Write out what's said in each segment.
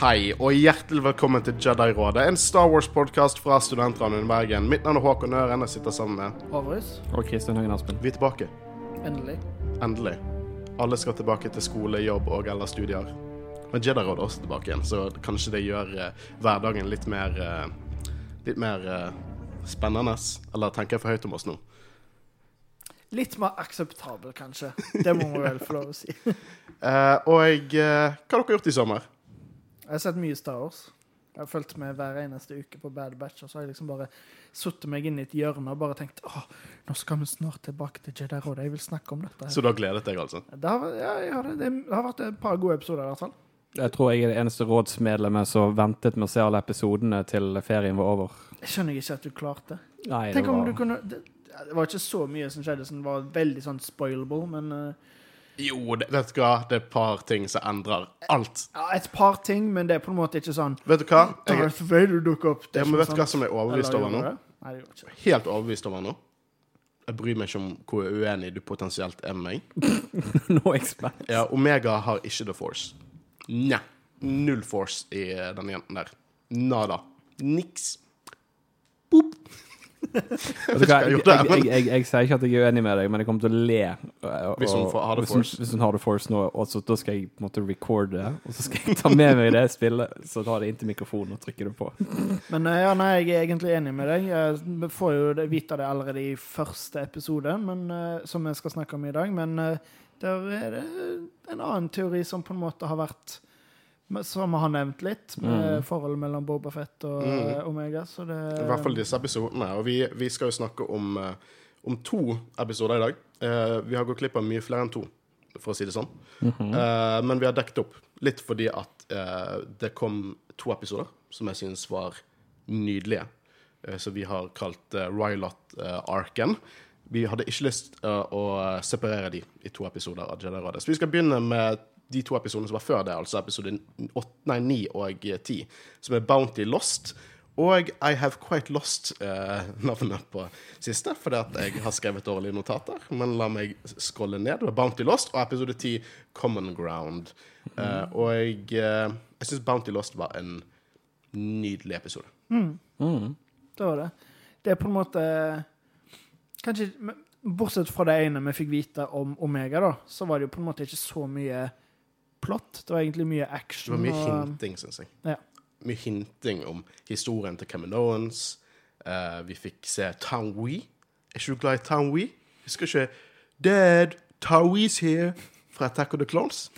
Hei, og hjertelig velkommen til Jedi-rådet, en Star Wars-podkast fra Studentradioen i Bergen. Mitt navn er Håkon Øren, jeg sitter sammen med Avrus. Og Kristian Høgen Aspen. Vi er tilbake. Endelig. Endelig. Alle skal tilbake til skole, jobb og eller studier. Men Jedi-rådet er også tilbake igjen, så kanskje det gjør eh, hverdagen litt mer eh, Litt mer eh, spennende. Eller tenker jeg for høyt om oss nå? Litt mer akseptabel, kanskje. Det må vi vel få lov å si. Eh, og eh, hva har dere gjort i sommer? Jeg har sett mye Star Wars. Jeg har fulgt med hver eneste uke på Bad Batch, og så har jeg liksom bare satt meg inn i et hjørne og bare tenkt åh, nå skal vi snart tilbake til Jedi-rådet. Jeg vil snakke om dette. Så du har gledet deg, altså? Det har, ja, har det. det har vært et par gode episoder, i hvert fall. Jeg tror jeg er det eneste rådsmedlemmet som ventet med å se alle episodene til ferien var over. Jeg skjønner ikke at du klarte. Nei, det Tenk om var du kunne det, det var ikke så mye som skjedde som var veldig sånn spoilable, men eh, Jo, det, vet du hva? Det er et par ting som endrer alt. ja, Et par ting, men det er på en måte ikke sånn Vet du hva? Jeg, Darth Vader dukker opp. Det ja, er men ikke vet du hva som er overbevist Eller over nå? det? Nei, det gjorde ikke det. Helt overbevist over nå. Jeg bryr meg ikke om hvor uenig du potensielt er med meg. no expect. Ja, Omega har ikke The Force. Nei. Null Force i denne jenten der. Nada. Niks. Boop. Jeg jeg, jeg, jeg, jeg, jeg sier ikke at jeg er uenig med deg, men jeg kommer til å le. og- Hvis hun får- har det hvis hun- Force. Hvis hun har The Force nå, og så, da skal jeg på en måte recorde det. Og så skal jeg ta med meg det spillet, så tar det inntil mikrofonen og trykker det på. Men eh, ja, nei, jeg er egentlig enig med deg. Jeg får jo vite det allerede i første episode, men, eh, som vi skal snakke om i dag. Men eh, der er det en annen teori som på en måte har vært Som har nevnt litt, med Mm. forholdet mellom Boba Fett og Mm. Omega. Så det I hvert fall disse episodene. Og vi, vi skal jo snakke om, eh, om to episoder i dag. Eh, vi har gått glipp av mye flere enn to, for å si det sånn. Eh, men vi har dekket opp litt fordi at eh, det kom to episoder som jeg syns var nydelige. Eh, så vi har kalt uh, Rylot-arken. vi hadde ikke lyst å separere de i to episoder av Jedi-rådet. Så vi skal begynne med de to episodene som var før det, altså episode 9 og 10, som er Bounty Lost. Og I Have Quite Lost eh, navnet på siste, fordi at jeg har skrevet dårlige notater. Men la meg scrolle ned. Det var Bounty Lost og episode 10 Common Ground. Eh, og jeg, eh, jeg syns Bounty Lost var en nydelig episode. Det var det. Det er på en måte Kanskje Bortsett fra det ene vi fikk vite om Omega, da, så var det jo på en måte ikke så mye plott. Det var egentlig mye Det var mye og, hinting, syns jeg. Ja. Mye hinting om historien til Kaminoans. Uh, vi fikk se Taui. Er ikke du glad i Taui? Husker ikke Dad, Taui's here fra Attack of the Clones?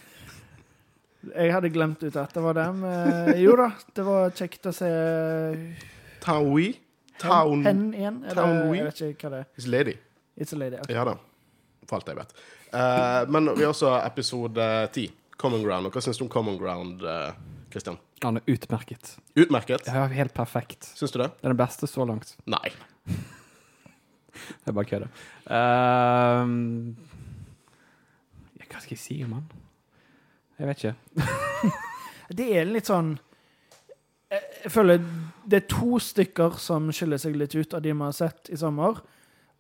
Jeg hadde glemt ut at det var dem. Uh, Jo da, det var kjekt å se Taui. hen, Town hen igjen. Eller, Town jeg vet ikke hva det er. is lady. It's a lady. okay. Ja da. For alt jeg vet. Uh, men vi har også episode 10, Common Ground. Og hva syns du om Common Ground, Kristian? Christian? Han er utmerket. Utmerket. Ja, helt perfekt. Syns du det? Det er den beste så langt. Nei. Jeg bare kødder. Ehm, hva skal jeg si om han? Jeg vet ikke. Det er litt sånn jeg, jeg føler det er to stykker som skiller seg litt ut av de vi har sett i sommer.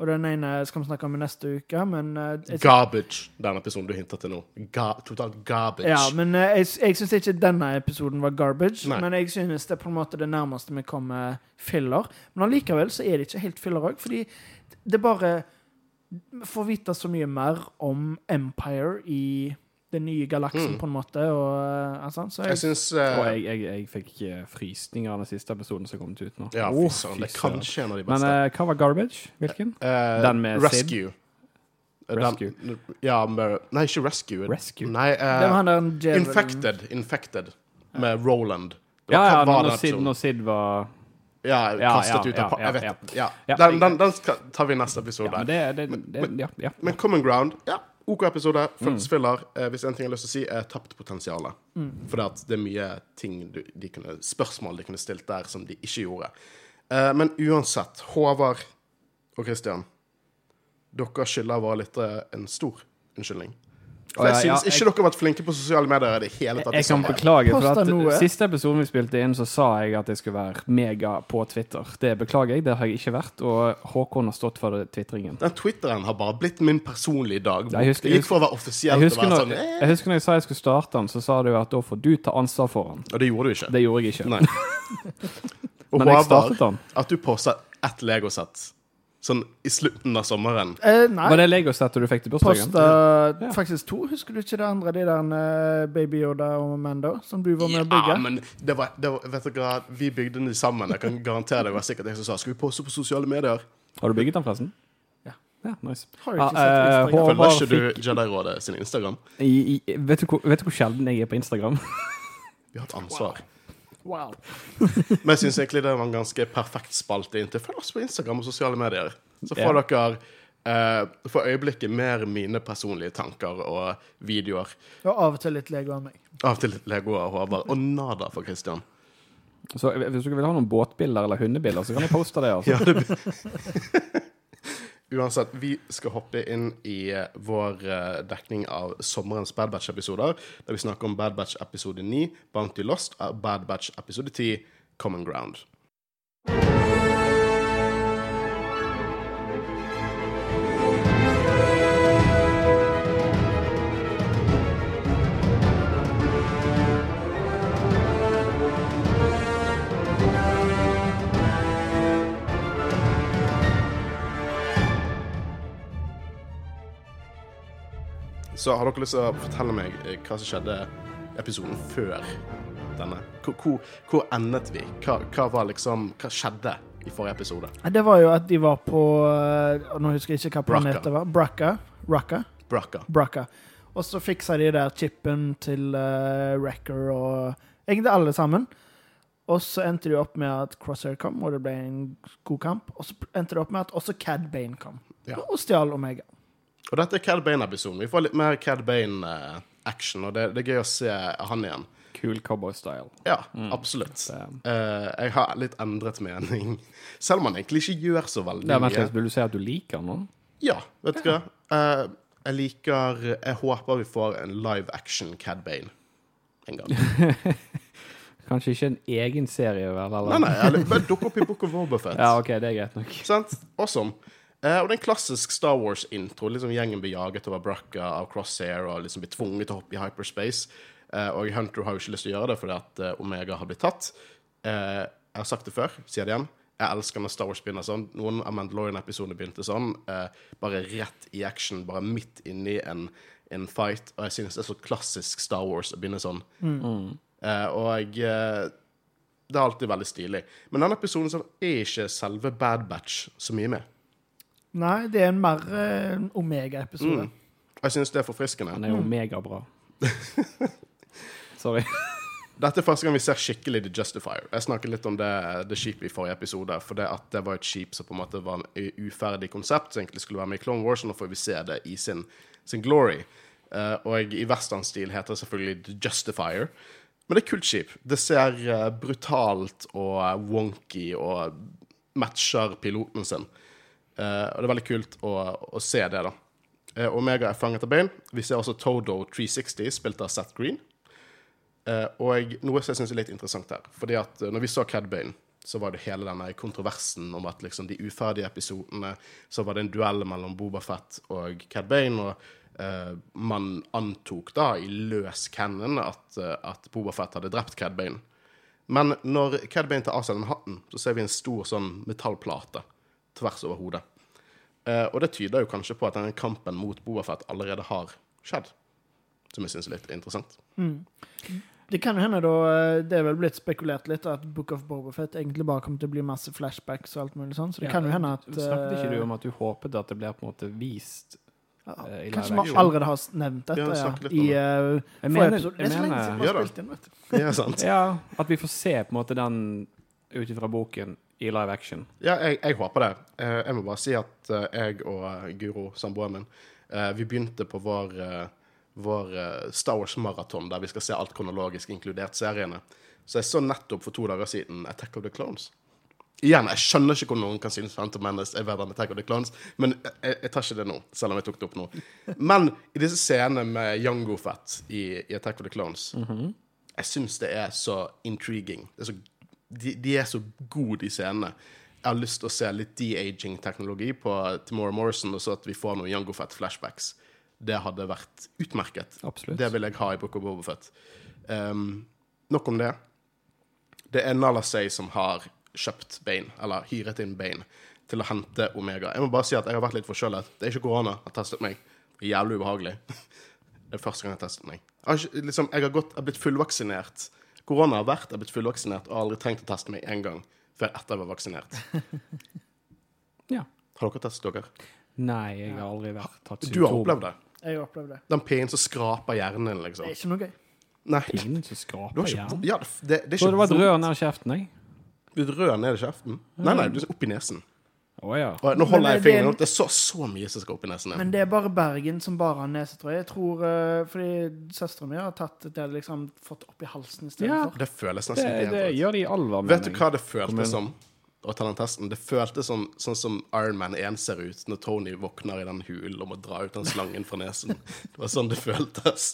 Og den ene skal vi snakke om i neste uke, men eh, jeg, Garbage, den episoden du hinter til nå. Ga totalt garbage. Ja, men eh, jeg, jeg syns ikke denne episoden var garbage. Nei. Men jeg synes det er på en måte det nærmeste vi kommer filler. Men allikevel så er det ikke helt filler òg, fordi det bare får vite så mye mer om Empire i den nye galaksen, Mm. på en måte. Og, eh, altså, så Jeg jeg, syns Og jeg, jeg, jeg fikk eh, frysninger av den siste episoden som kom ut nå. Ja, fy. Det er kanskje en av de Men eh, hva var garbage? Hvilken? Uh, den med Sid? Rescue. Eh, den- ja, med, nei, ikke Rescue. Rescue? Nei, eh, det var han der Infected. Infected. Med Roland. Ja, ja, ja når, Sid, når Sid var Ja, Ja, kastet ja, ut av ja, Jeg vet ja. Ja. Ja. Den, den, den tar vi i neste ja, episode. men det, det, det ja, ja. Men Common Ground, ja. OK episode. Mm. Føltes filler. Eh, hvis en ting jeg har lyst til å si, er tapt potensial. For det, det er mye ting du, de kunne, spørsmål de kunne stilt der som de ikke gjorde. Eh, men uansett, Håvard og Christian, dere skylder våre lyttere en stor unnskyldning. For jeg syns ikke dere har vært flinke på sosiale medier i det hele tatt. Jeg kan beklage, for at siste episoden vi spilte inn, så sa jeg at jeg skulle være mega på Twitter. Det beklager jeg, det har jeg ikke vært, og Håkon har stått for tvitringen. Den Twitteren har bare blitt min personlige dagbok. Jeg husker- det gikk for å være offisiell Jeg husker, være sånn eh, jeg husker når jeg sa jeg skulle starte den, så sa du at da får du ta ansvar for den. Og det gjorde du ikke. Det gjorde jeg ikke. Nei. Men jeg startet den. at du posta ett legosett sånn i slutten av sommeren. Eh, nei. Var det Lego-settet du fikk til bursdagen? Posta Ja. faktisk to. Husker du ikke det andre, de der uh, Baby Yoda og Mando, som du var med å bygge? Ja, men det var, det var, vet dere vi bygde den sammen. Jeg kan garantere deg, det var sikkert jeg som sa Skal vi poste på sosiale medier? Har du bygget den, forresten? Ja. Ja, nice. Har du ikke Ja, sett eh, Instagram? Håvard Følger ikke du Jedi-rådet sin Instagram? i, i, vet, du hvor, vet du hvor sjelden jeg er på Instagram? Vi har et ansvar. Wow. Men jeg syns egentlig det var en ganske perfekt spalte inn til følg oss på Instagram og sosiale medier. Så får Ja. dere eh, for øyeblikket mer mine personlige tanker og videoer. Og av og til litt Lego av meg. Av og til litt Lego av Håvard. Og nada for Christian. Så Hvis dere vil ha noen båtbilder eller hundebilder, så kan jeg poste det. altså. Ja, det... Uansett, vi skal hoppe inn i eh, vår eh, dekning av sommerens Bad Batch-episoder, der vi snakker om Bad Batch episode 9, Bounty Lost, og Bad Batch episode 10, Common Ground. Så har dere lyst til å fortelle meg eh, hva som skjedde i episoden før denne? Hvor, hvor, hvor endet vi? Hva, hva var liksom Hva skjedde i forrige episode? Det var jo at de var på eh, Nå husker jeg ikke hva Bracca. planet det var. Bracca. Bracca. Bracca. Bracca. Og så fiksa de der chipen til uh, Wrecker og egentlig alle sammen. Og så endte de opp med at Crosshair kom, og det ble en god kamp. Og så endte det opp med at også Cad Bane kom, Ja. og stjal Omega. Og dette er Cad Bane-episoden. Vi får litt mer Cad Bane-action, og det, det er gøy å se han igjen. Cool cowboy-style. Ja, absolutt. Det- Eh, jeg har litt endret mening. Selv om han egentlig ikke gjør så veldig mye. Ja, Vil du si at du liker han nå? Ja, vet du hva? Uh, jeg liker Jeg håper vi får en live action Cad Bane en gang. Kanskje ikke en egen serie, vel? Eller? Nei, nei, eller bare dukke opp i Book of Wobbuffet. Ja, OK, det er greit nok. Sant? Awesome. Eh, og det er en klassisk Star Wars-intro. Liksom Gjengen blir jaget over Bracca av Crosshair og liksom blir tvunget til å hoppe i hyperspace. Eh, og Hunter har jo ikke lyst til å gjøre det fordi at eh, Omega har blitt tatt. Eh, jeg har sagt det før, sier det igjen. Jeg elsker når Star Wars begynner sånn. Noen av Mandalorian-episodene begynte sånn. Eh, bare rett i action, bare midt inni en, en fight. Og jeg synes det er så klassisk Star Wars å begynne sånn. Eh, og eh, det er alltid veldig stilig. Men denne episoden er ikke selve Bad Batch så mye med. Nei, det er en mer uh, Omega-episode. Mm. jeg synes det er forfriskende. Han er jo megabra. Sorry. Dette er første gang vi ser skikkelig The Justifier. Jeg snakket litt om det, det skipet i forrige episode. For det at det var et skip som på en måte var en uferdig konsept, som egentlig skulle være med i Clone Wars. Og nå får vi se det i sin, sin glory. Uh, og i westernstil heter det selvfølgelig The Justifier. Men det er kult skip. Det ser eh, brutalt og eh, wonky og matcher piloten sin. Eh, og det er veldig kult å, å se det, da. Eh, Omega er fanget av Bane. Vi ser også Todo 360, spilt av Seth Green. Eh, og noe som jeg syns er litt interessant her. fordi at når vi så Cad Bane, så var det hele denne kontroversen om at liksom de uferdige episodene Så var det en duell mellom Boba Fett og Cad Bane, og eh, man antok da i løs cannon at, at Boba Fett hadde drept Cad Bane. Men når Cad Bane tar av seg den hatten, så ser vi en stor sånn metallplate tvers over hodet. Eh, og det tyder jo kanskje på at denne kampen mot Boba Fett allerede har skjedd. Som jeg syns er litt interessant. Det kan jo hende, da eh, Det er vel blitt spekulert litt at Book of Bobafett egentlig bare kommer til å bli masse flashbacks og alt mulig sånn, så det kan jo hende at Snakket ikke du eh, om at du håpet at det blir på en måte vist ja, uh, i Kanskje vi allerede har nevnt dette ja, i uh, Jeg mener- episode. Det er så lenge siden vi har spilt inn, vet du. Er sant. Ja, at vi får se på en måte den ut ifra boken i live action. Ja, jeg, jeg håper det. Eh, jeg må bare si at eh, jeg og eh, Guro, samboeren min, vi begynte på vår, vår Star Wars-maraton, der vi skal se alt kronologisk, inkludert seriene. Så jeg så nettopp for to dager siden Attack of the Clones. Igjen, jeg skjønner ikke hvordan noen kan synes Phantom Menace er verre enn Attack of the Clones, men jeg, jeg tar ikke det nå, selv om jeg tok det opp nå. Men i disse scenene med Jango Fett i, i Attack of the Clones, jeg syns det er så intriguing. Det er så, de, de er så gode, de scenene. Jeg har lyst til å se litt de-aging-teknologi på Timora Morrison, og så at vi får noen Jango Fett-flashbacks. Det hadde vært utmerket. Absolutt. Det vil jeg ha i Book of Boba Fett. Um, nok om det. Det er Nala Say som har kjøpt Bane, eller hyret inn Bane, til å hente Omega. Jeg må bare si at jeg har vært litt forkjølet. Det er ikke korona. Har testet meg. Det er jævlig ubehagelig. Det er første gang jeg har testet meg. Jeg har, liksom, jeg har, gått, jeg har blitt fullvaksinert. Korona har vært, jeg har blitt fullvaksinert og har aldri trengt å teste meg én gang før etter jeg var vaksinert. Ja. Har dere testet dere? Nei, jeg har aldri vært tatt Du har opplevd det? Jeg har opplevd det. Den pinnen som skraper hjernen din, Det liksom. er ikke noe gøy. Nei. Pinnen som skraper hjernen. ja, det, det, det er Så det var et ikke rør nær kjeften, jeg. Et rød ned i kjeften? Nei, nei, du er opp i nesen. Å ja. Og nå holder Men jeg det- fingeren opp. Det er så, så mye som skal opp i nesen. din. Men det er bare Bergen som bare har nesetrøye. Jeg tror uh, Fordi søstera mi har tatt det liksom fått opp i halsen Ja. istedenfor. Det føles nesten det helt gjør de i alvor, Vet du hva det føltes som å ta den testen? Det føltes som, sånn som Iron Man 1 ser ut når Tony våkner i den hulen og må dra ut den slangen fra nesen. Det var sånn det føltes.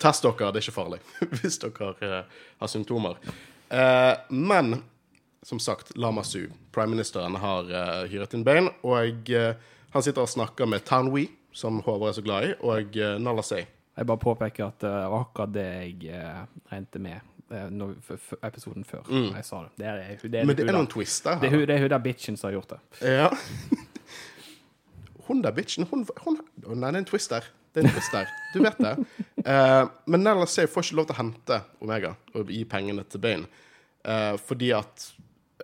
Test dere, det er ikke farlig hvis dere eh, har symptomer. Uh, men som sagt, Lama Su, Prime-ministeren har uh, hyret inn Bane, og uh, han sitter og snakker med Townwee, som Håvard er så glad i, og uh, Nala Say. Jeg bare påpeker at det var akkurat det jeg uh, regnet med når, episoden før. Jeg sa det. Det er, det er, Mm. Men det er noen noen der- twister det er her. det er hun der bitchen som har gjort det. Ja. Hun der bitchen, hun, hun Nei, det er en twist der. Det er en twist der. Du vet det. Uh, men Nella Say får ikke lov til å hente Omega og gi pengene til Bane. uh, fordi at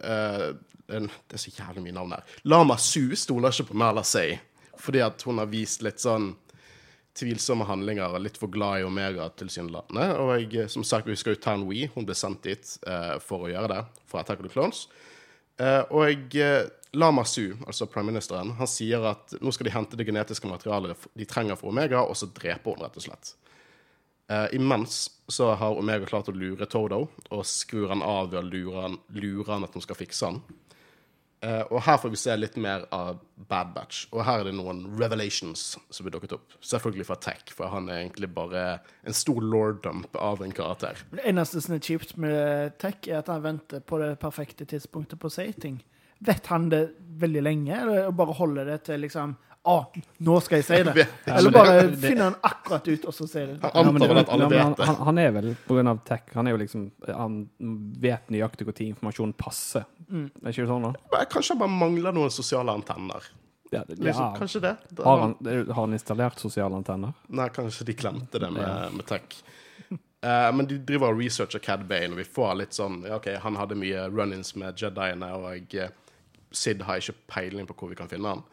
eh, en, Det er så jævlig mye navn her. Lama Su stoler ikke på Nella Say fordi at hun har vist litt sånn tvilsomme handlinger og litt for glad i Omega tilsynelatende. Og jeg, eh, som sagt, vi husker jo Tan Wee. Hun ble sendt dit uh, for å gjøre det, fra Attack of the Clones. Uh, og eh, Lama Su, altså premierministeren, han sier at nå skal de hente det genetiske materialet de trenger for Omega, og så drepe hun, rett og slett. Eh, imens så har Omega klart å lure Todo, og skrur han av ved å lure han, lure han at hun skal fikse han. Uh, og her får vi se litt mer av Bad Batch. Og her er det noen revelations som blir dukket opp. Selvfølgelig fra Tech, for han er egentlig bare en stor lord-dump av en karakter. Det eneste som er kjipt med tech, er at han venter på det perfekte tidspunktet på å si ting. Vet han det veldig lenge, eller bare holder det til liksom Å, nå skal jeg si det. Eller bare finne finner han akkurat ut, og så sier det. Han antar vel at alle ja, vet det. han, han er vel, av tech, han er jo liksom Han vet nøyaktig når informasjonen passer. Mm. Er ikke det sånn, da? Kanskje han bare mangler noen sosiale antenner. Ja, det- Liksom, ja. Kanskje det. Da- Har, han, har han installert sosiale antenner? Nei, kanskje de glemte det med, med tech. Uh, men de driver og researcher Cad Bane, og vi får litt sånn ja, OK, han hadde mye run-ins med Jediene, og uh, Sid har ikke peiling på hvor vi kan finne han.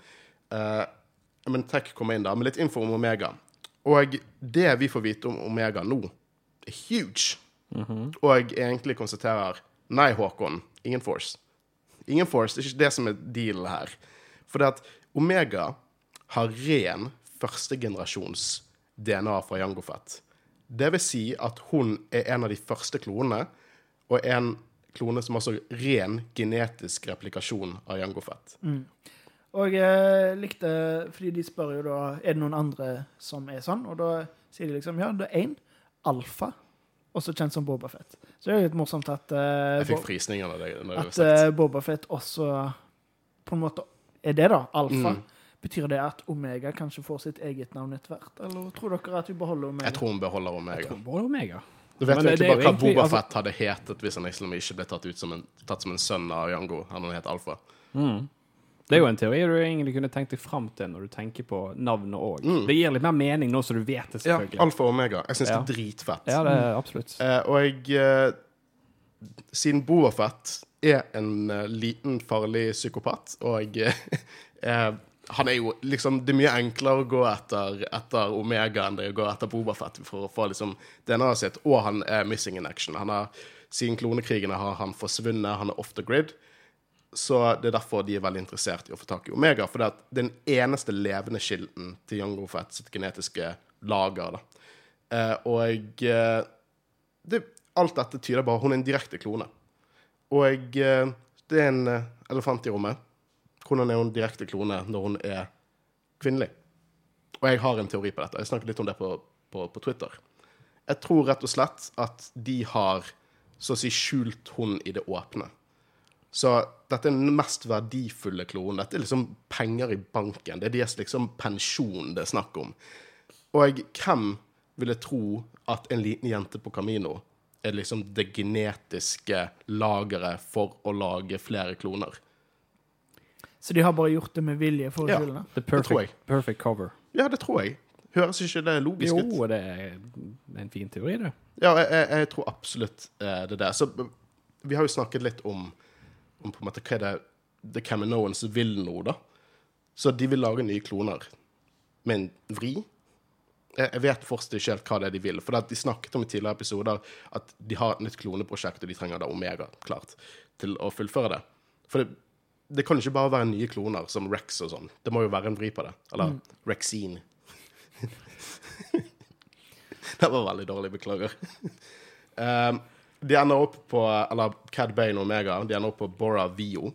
Eh, men Tech kommer inn da med litt info om Omega. Og det vi får vite om Omega nå, er huge. Og egentlig konstaterer Nei, Håkon, ingen Force. Ingen Force, det er ikke det som er dealen her. For det at Omega har ren førstegenerasjons DNA fra Jango Fett. Det vil si at hun er en av de første klonene, og en klone som har så ren genetisk replikasjon av Jango Fett. Og jeg likte Fordi de spør jo da Er det noen andre som er sånn, og da sier de liksom Ja, det er én. Alfa. Også kjent som Boba Fett. Så det er litt morsomt at, uh, Jeg fikk frysninger av jeg at uh, Bobafett Boba Fett også på en måte er det, da. Alfa. Mm. Betyr det at Omega kanskje får sitt eget navn etter hvert? Eller tror dere at vi beholder Omega? Jeg tror hun beholder Omega. Både Omega. Du vet jo egentlig bare hva egentlig- Boba altså- Fett hadde hetet hvis han liksom ikke ble tatt ut som en, tatt som en sønn av Jango. Han hadde het Alfa. Mm. Det er jo en teori du egentlig kunne tenkt deg fram til når du tenker på navnet òg. Mm. Det gir litt mer mening nå som du vet det, selvfølgelig. Ja. Alfa og Omega. Jeg syns Ja. det er dritfett. Ja, det er absolutt. Eh, og jeg eh, Siden Boba Fett er en eh, liten, farlig psykopat, og eh, eh, han er jo liksom Det er mye enklere å gå etter, etter Omega enn det er å gå etter Boba Fett for å få liksom DNA-et sitt, og han er missing in action. Han har, Siden klonekrigene har han forsvunnet, han er off the grid. Så det er derfor de er veldig interessert i å få tak i Omega. For det er den eneste levende kilden til Jango Fett sitt genetiske lager. Eh, og eh, det, alt dette tyder bare Hun er en direkte klone. Og eh, det er en eh, elefant i rommet. Hvordan er hun direkte klone når hun er kvinnelig? Og jeg har en teori på dette. Jeg snakket litt om det på, på, på Twitter. Jeg tror rett og slett at de har så å si skjult hun i det åpne. Så dette er den mest verdifulle klonen. Dette er liksom penger i banken. Det er deres liksom pensjon det er snakk om. Og hvem ville tro at en liten jente på Camino er liksom det genetiske lageret for å lage flere kloner? Så de har bare gjort det med vilje for å Ja. skylde? The tror jeg. perfect cover. Ja, det tror jeg. Høres ikke det logisk ut? Jo, det er en fin teori, det. Ja, jeg, jeg, jeg tror absolutt eh, det er det. Så vi har jo snakket litt om, om på en måte hva er det The Caminoans vil nå, da. Så de vil lage nye kloner med en vri. Jeg, vet fortsatt ikke helt hva det er de vil. For de snakket om i tidligere episoder at de har et nytt kloneprosjekt, og de trenger da Omega, klart, til å fullføre det. For det, det kan ikke bare være nye kloner som Rex og sånn. Det må jo være en vri på det. Eller Rexine. det var veldig dårlig, beklager. Um, de ender opp på Eller Cad Bane og Omega. De ender opp på Bora Vio.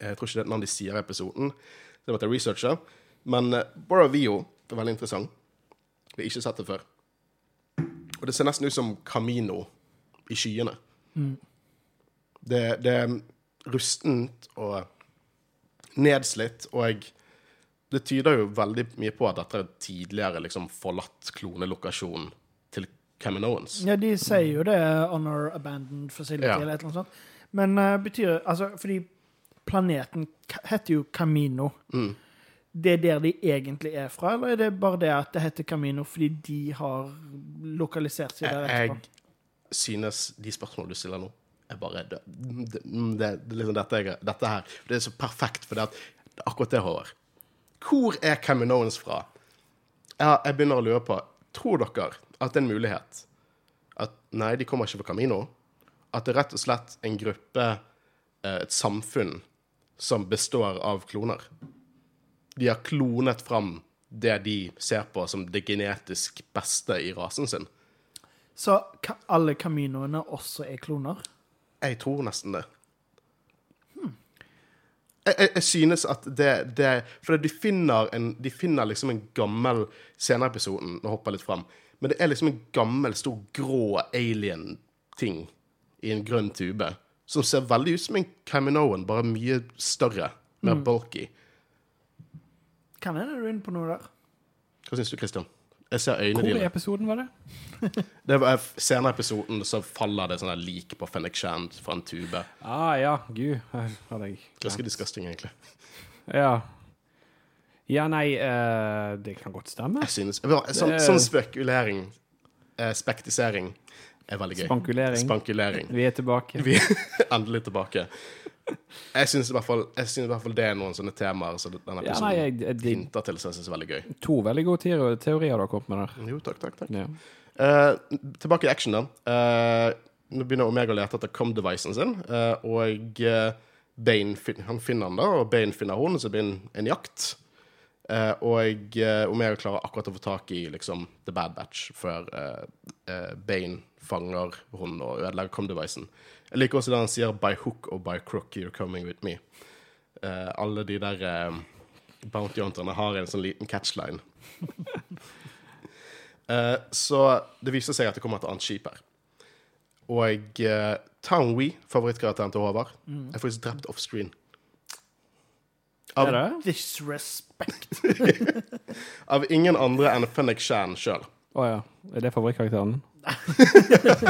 Jeg tror ikke det er et navn de sier i episoden. Det måtte jeg researche. Men uh, Bora Vio er veldig interessant. Vi har ikke sett det før. Og det ser nesten ut som Camino i skyene. Det, det er rustent og nedslitt, og det tyder jo veldig mye på at dette er tidligere liksom, forlatt klonelokasjon Caminoans. Ja, de sier jo det. Honor Abandoned Facility Ja. eller et eller annet sånt. Men uh, betyr Altså, fordi planeten heter jo Camino. Mm. Det er der de egentlig er fra, eller er det bare det at det heter Camino fordi de har lokalisert seg der etterpå? jeg synes de spørsmålene du stiller nå, er bare Det, det, det, det liksom dette, jeg, dette her Det er så perfekt, for det, er akkurat det, Håvard. Hvor er Caminoans fra? Jeg, jeg begynner å lure på Tror dere at det er en mulighet at nei, de kommer ikke fra Camino? At det er rett og slett en gruppe, eh, et samfunn, som består av kloner? De har klonet fram det de ser på som det genetisk beste i rasen sin. Så alle Caminoene også er kloner? Jeg tror nesten det. Jeg, jeg, jeg synes at det, det For de finner, en, de finner liksom en gammel Senere i episoden, nå hopper jeg litt fram, men det er liksom en gammel, stor, grå alien-ting i en grønn tube. Som ser veldig ut som en Caminoan, bare mye større. Mer bulky. Kan hende du er inne på noe der. Hva syns du, Christian? Jeg ser øynene dine. Hvor i episoden var det? Det var Senere i episoden så faller det sånn lik på Fennec Shand fra en tube. Ah, ja, gud. her Hadde jeg Ganske disgusting, egentlig. Ja. Ja, nei, eh, det kan godt stemme. Jeg synes, sånn, sånn spekulering, eh, spektisering, er veldig gøy. Spankulering. Spankulering. Vi er tilbake. Vi er endelig tilbake. Jeg syns i, hvert fall- jeg synes i hvert fall det er noen sånne temaer som denne Ja, episoden nei, jeg, de, hinter til, som jeg syns er veldig gøy. to veldig gode teorier, teorier du har kommet med der. Jo, takk, takk, takk. Ja. Eh, tilbake i action, da. Eh, nå begynner Omega å lete etter com-devicen sin, eh, og eh, Bane han finner han da, og Bane finner hun, så det blir en, en jakt. Eh, og om Omega klarer akkurat å få tak i liksom, The Bad Batch før uh, uh, Bane fanger hun og ødelegger com-devicen. Jeg liker også det han sier 'by hook or by crook, you're coming with me'. Eh, alle de der eh, bounty hunterne har en sånn liten catchline. Eh, så det viser seg at det kommer et annet skip her. Og uh, Town Wee, favorittkarakteren til Håvard, er faktisk drept offscreen. Av, Er Disrespect. av ingen andre enn Fennec Shan sjøl, Å ja. Er det favorittkarakteren?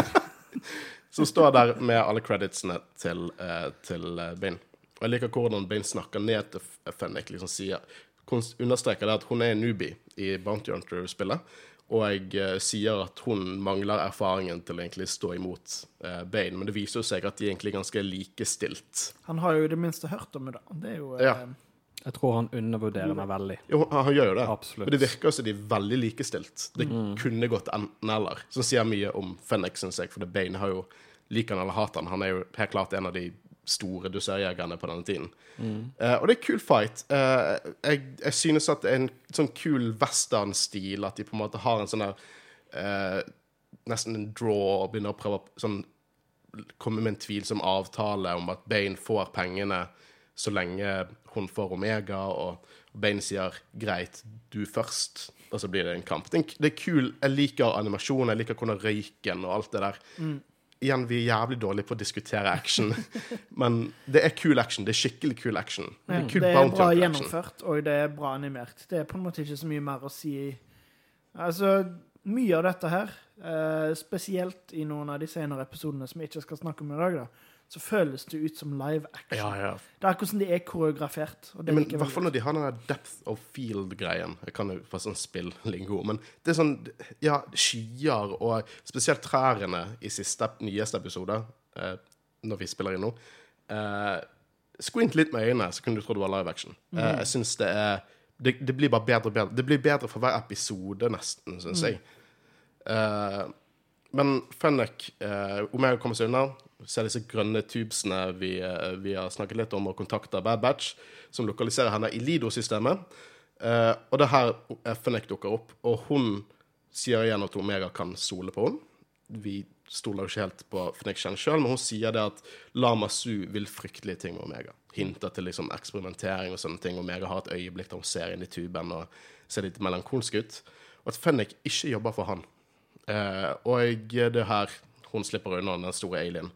som står der med alle creditsene til, uh, til eh, Bane. Og jeg liker hvordan Bane snakker ned til F- Fennec, liksom sier Understreker det at hun er en newbie i Bounty Hunter-spillet. Og jeg uh, sier at hun mangler erfaringen til å egentlig stå imot uh, Bane. Men det viser jo seg at de er egentlig ganske likestilt. Han har jo i det minste hørt om det. Det er jo uh, Ja. Jeg tror han undervurderer meg veldig. Jo, han, gjør jo det. Absolutt. Men det virker som de er veldig likestilt. Det kunne gått enten eller. Som sier mye om Fennex, syns jeg. For Bane har jo Liker han eller hater han. Han er jo helt klart en av de store dusørjegerne på denne tiden. Eh, og det er kul fight. Uh, jeg, jeg synes at det er en sånn kul western-stil, at de på en måte har en sånn der uh, Nesten en draw og begynner å prøve å sånn komme med en tvilsom avtale om at Bane får pengene så lenge hun får Omega, og Bane sier 'greit, du først', og så blir det en kamp. Det er, kul. Jeg liker animasjon, jeg liker hvordan røyken og alt det der. Igjen, vi er jævlig dårlige på å diskutere action, men det er kul action. Det er skikkelig kul action. Det er kul det er bra gjennomført, og det er bra animert. Det er på en måte ikke så mye mer å si. Altså, mye av dette her, eh, spesielt i noen av de senere episodene som vi ikke skal snakke om i dag, da, så føles det ut som live action. Ja, ja. Det er akkurat som de er koreografert. Og det Ja, men i hvert fall når de har den der depth of field-greien. Jeg kan jo få sånn spill-lingo, men det er sånn Ja, skyer og spesielt trærne i siste, nyeste episode, eh, når vi spiller inn nå eh, Squint litt med øynene, så kunne du tro det var live action. Eh, jeg syns det er det, det blir bare bedre og bedre. Det blir bedre for hver episode, nesten, syns jeg. Eh, men Fennec, uh, Omega kommer seg unna. Ser disse grønne tubesene vi, eh, vi har snakket litt om, og kontakter Bad Batch, som lokaliserer henne i Lido-systemet. Eh, og det er her FNEC dukker opp, og hun sier igjen at Omega kan stole på henne. Vi stoler jo ikke helt på Fennec sjøl, men hun sier det at Lama Su vil fryktelige ting med Omega. Hinter til liksom eksperimentering og sånne ting. Omega har et øyeblikk der hun ser inn i tuben og ser litt melankolsk ut. Og at Fennek ikke jobber for han. Eh, og det her hun slipper unna den store alien.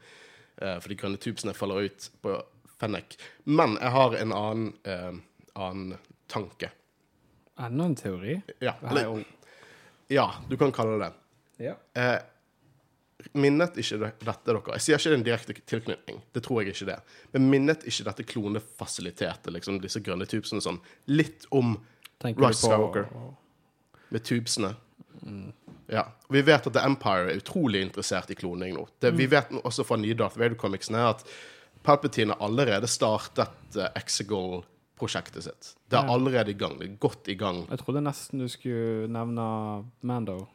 Uh, for de grønne tubesene faller ut på Fennec. Men jeg har en annen, uh, annen tanke. Enda en teori? Ja, eller, ja, du kan kalle det det. Ja. Uh, minnet ikke dette dere Jeg sier ikke det er en direkte tilknytning, det tror jeg ikke det. Men minnet ikke dette klonefasilitetet, liksom disse grønne tubesene sånn, litt om Tenker Rise Skywalker. med tubesene? Ja. Vi vet at The Empire er utrolig interessert i kloning nå. Det, Vi vet også fra nye Darth Vader-comicsene at Palpatine har allerede startet uh, Exegol-prosjektet sitt. Det er Ja. allerede i gang. Det er godt i gang. Jeg trodde nesten du skulle nevne Mando.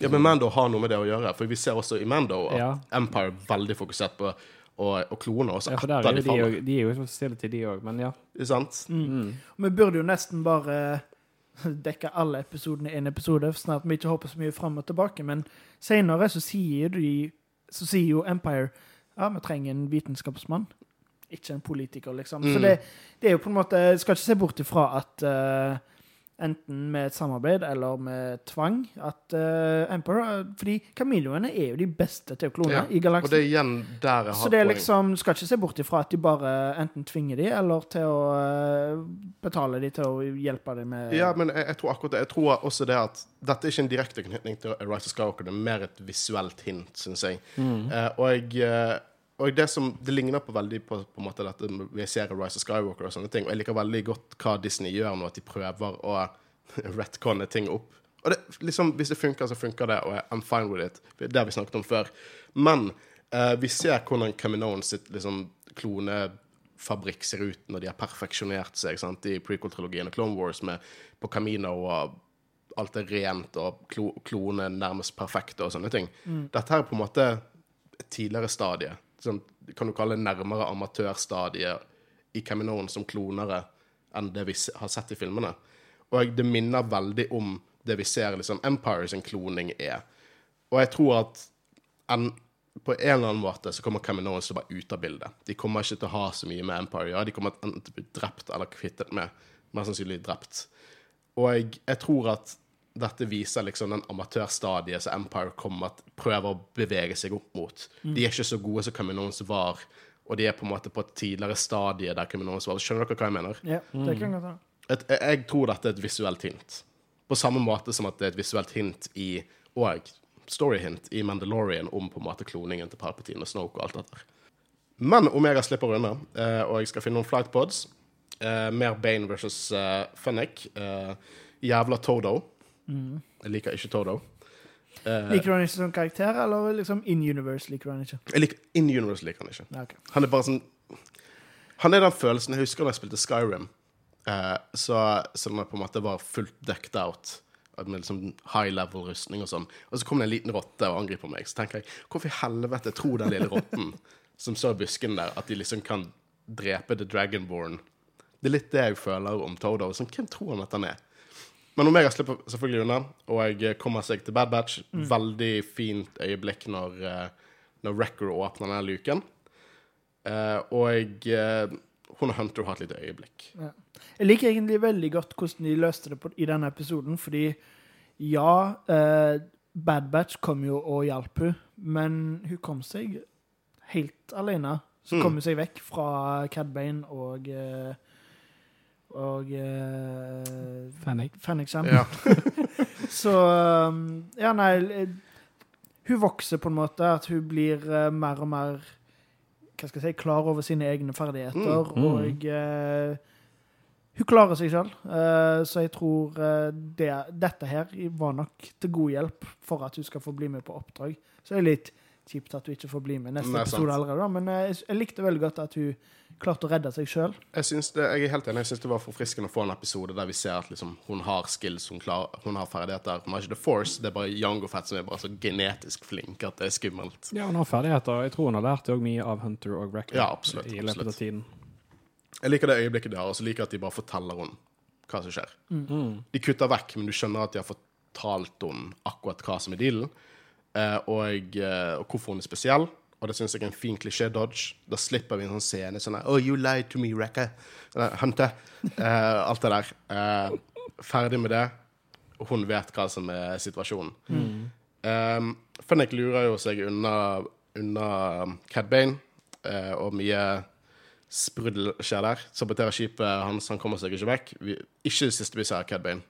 Ja, Men Mando har noe med det å gjøre, for vi ser også i Mando at Ja. Empire er veldig fokusert på å, og klone oss Ja, for der etter er de jo de, faller. de er jo stille til de òg, men ja. Ikke sant? Vi burde jo nesten bare dekke alle episodene i en episode, sånn at vi ikke hopper så mye fram og tilbake. Men senere så så sier jo Empire ja, vi trenger en vitenskapsmann, ikke en politiker, liksom. Så Mm. det, det er jo på en måte skal ikke se bort ifra at eh, enten med et samarbeid eller med tvang at uh, Emperor Fordi kameleoene er jo de beste til å klone Ja, i Og det er igjen der jeg Så det er liksom, du skal ikke se bort ifra at de bare enten tvinger de, eller til å uh, betale de til å hjelpe dem med Ja, men jeg, jeg tror akkurat det. Jeg tror også det at dette er ikke en direkte knytning til Rise of Skywalker, det er mer et visuelt hint, syns jeg. Eh, og jeg, eh, og det som Det ligner på veldig på, på en måte dette med vi ser Rise of Skywalker og sånne ting. Og jeg liker veldig godt hva Disney gjør nå, at de prøver å retconne ting opp. Og det, liksom, hvis det funker, så funker det, og I'm fine with it. Det har vi snakket om før. Men eh, vi ser hvordan Caminoan sitt liksom, klonefabrikk ser ut når de har perfeksjonert seg sant? i prequel-trilogien og Clone Wars med på Camino og alt er rent og klo klone nærmest perfekte og sånne ting. Dette her er på en måte et tidligere stadie. Sånn, kan du kalle nærmere amatørstadiet i Caminoen som klonere enn det vi har sett i filmene. Og det minner veldig om det vi ser liksom Empire sin kloning er. Og jeg tror at en, på en eller annen måte så kommer Caminoens til å være ute av bildet. De kommer ikke til å ha så mye med Empire ja. De kommer enten til å bli drept eller kvittet med. Mest sannsynlig drept. Og jeg, jeg tror at dette viser liksom den amatørstadiet som Empire kommer at prøver å bevege seg opp mot. De er ikke så gode som Caminoans var, og de er på en måte på et tidligere stadie der Caminoans var. Skjønner dere hva jeg mener? Ja, det kan godt være. et, jeg, tror dette er et visuelt hint. På samme måte som at det er et visuelt hint i Og storyhint i Mandalorian om på en måte kloningen til Palpatine og Snoke og alt dette. Men Omega slipper unna, eh, og jeg skal finne noen flightpods. Eh, mer Bane versus uh, Fennec. Eh, jævla Todo. Jeg liker ikke Todo. Uh, Liker du han ikke som karakter, eller liksom in universe liker du han ikke? jeg liker, In Universe liker han ikke. Okay. Han er bare sånn Han er den følelsen Jeg husker da jeg spilte Skyrim, uh, så, så jeg på en måte var fullt decked out med liksom high level-rustning og sånn, og så kommer det en liten rotte og angriper meg, så tenker jeg hvorfor i helvete tror den lille rotten som står i busken der, at de liksom kan drepe The Dragonborn? Det er litt det jeg føler om Todo. Sånn, hvem tror han at han er? Men Omega slipper selvfølgelig unna, og jeg kommer seg til Bad Batch. Veldig fint øyeblikk når, eh, når Wrecker åpner den luken. Uh, og uh, hun og Hunter har et lite øyeblikk. Jeg liker egentlig veldig godt hvordan de løste det på, i denne episoden, fordi ja, uh, Bad Batch kom jo og hjalp henne, men hun kom seg helt alene. Så Mm. kom hun seg vekk fra Cad Bane og eh, og uh, Fennec. Fennec Ja. Så um, Ja, nei eh, Hun vokser på en måte. At hun blir uh, mer og mer hva skal jeg si, klar over sine egne ferdigheter. Mm. Mm. Og uh, hun klarer seg sjøl. så jeg tror eh, det, dette her var nok til god hjelp for at hun skal få bli med på oppdrag. Så jeg er litt kjipt at hun ikke får bli med neste Nei, episode allerede. Da. Men eh, jeg, jeg likte veldig godt at hun klarte å redde seg sjøl. Jeg, jeg er helt enig. Jeg syns det var forfriskende å få en episode der vi ser at liksom, hun har skills, hun, klar, hun har ferdigheter. Hun har ikke The Force, det er bare Jango Fett som er bare så genetisk flink at det er skummelt. Ja, hun har ferdigheter. Jeg tror hun har lært mye av Hunter og Wrecker Ja, absolutt, i løpet av tiden. Jeg liker det øyeblikket de har, og så liker jeg at de bare forteller henne hva som skjer. Mm. De kutter vekk, men du skjønner at de har fortalt henne akkurat hva som er dealen, og, eh, og hvorfor hun er spesiell. Og det syns jeg er en fin klisjé-dodge. Da slipper vi en sånn scene sånn Oh, you lied to me, Wrecker. Sånn Hunter. Eh, alt det der. Eh, ferdig med det. Hun vet hva som er situasjonen. Um, Fennec lurer jo seg unna, unna Cad Bane, eh, og mye sprudel skjer der. Saboterer skipet hans, han kommer seg ikke vekk. Vi, ikke det siste vi ser av Cad Bane.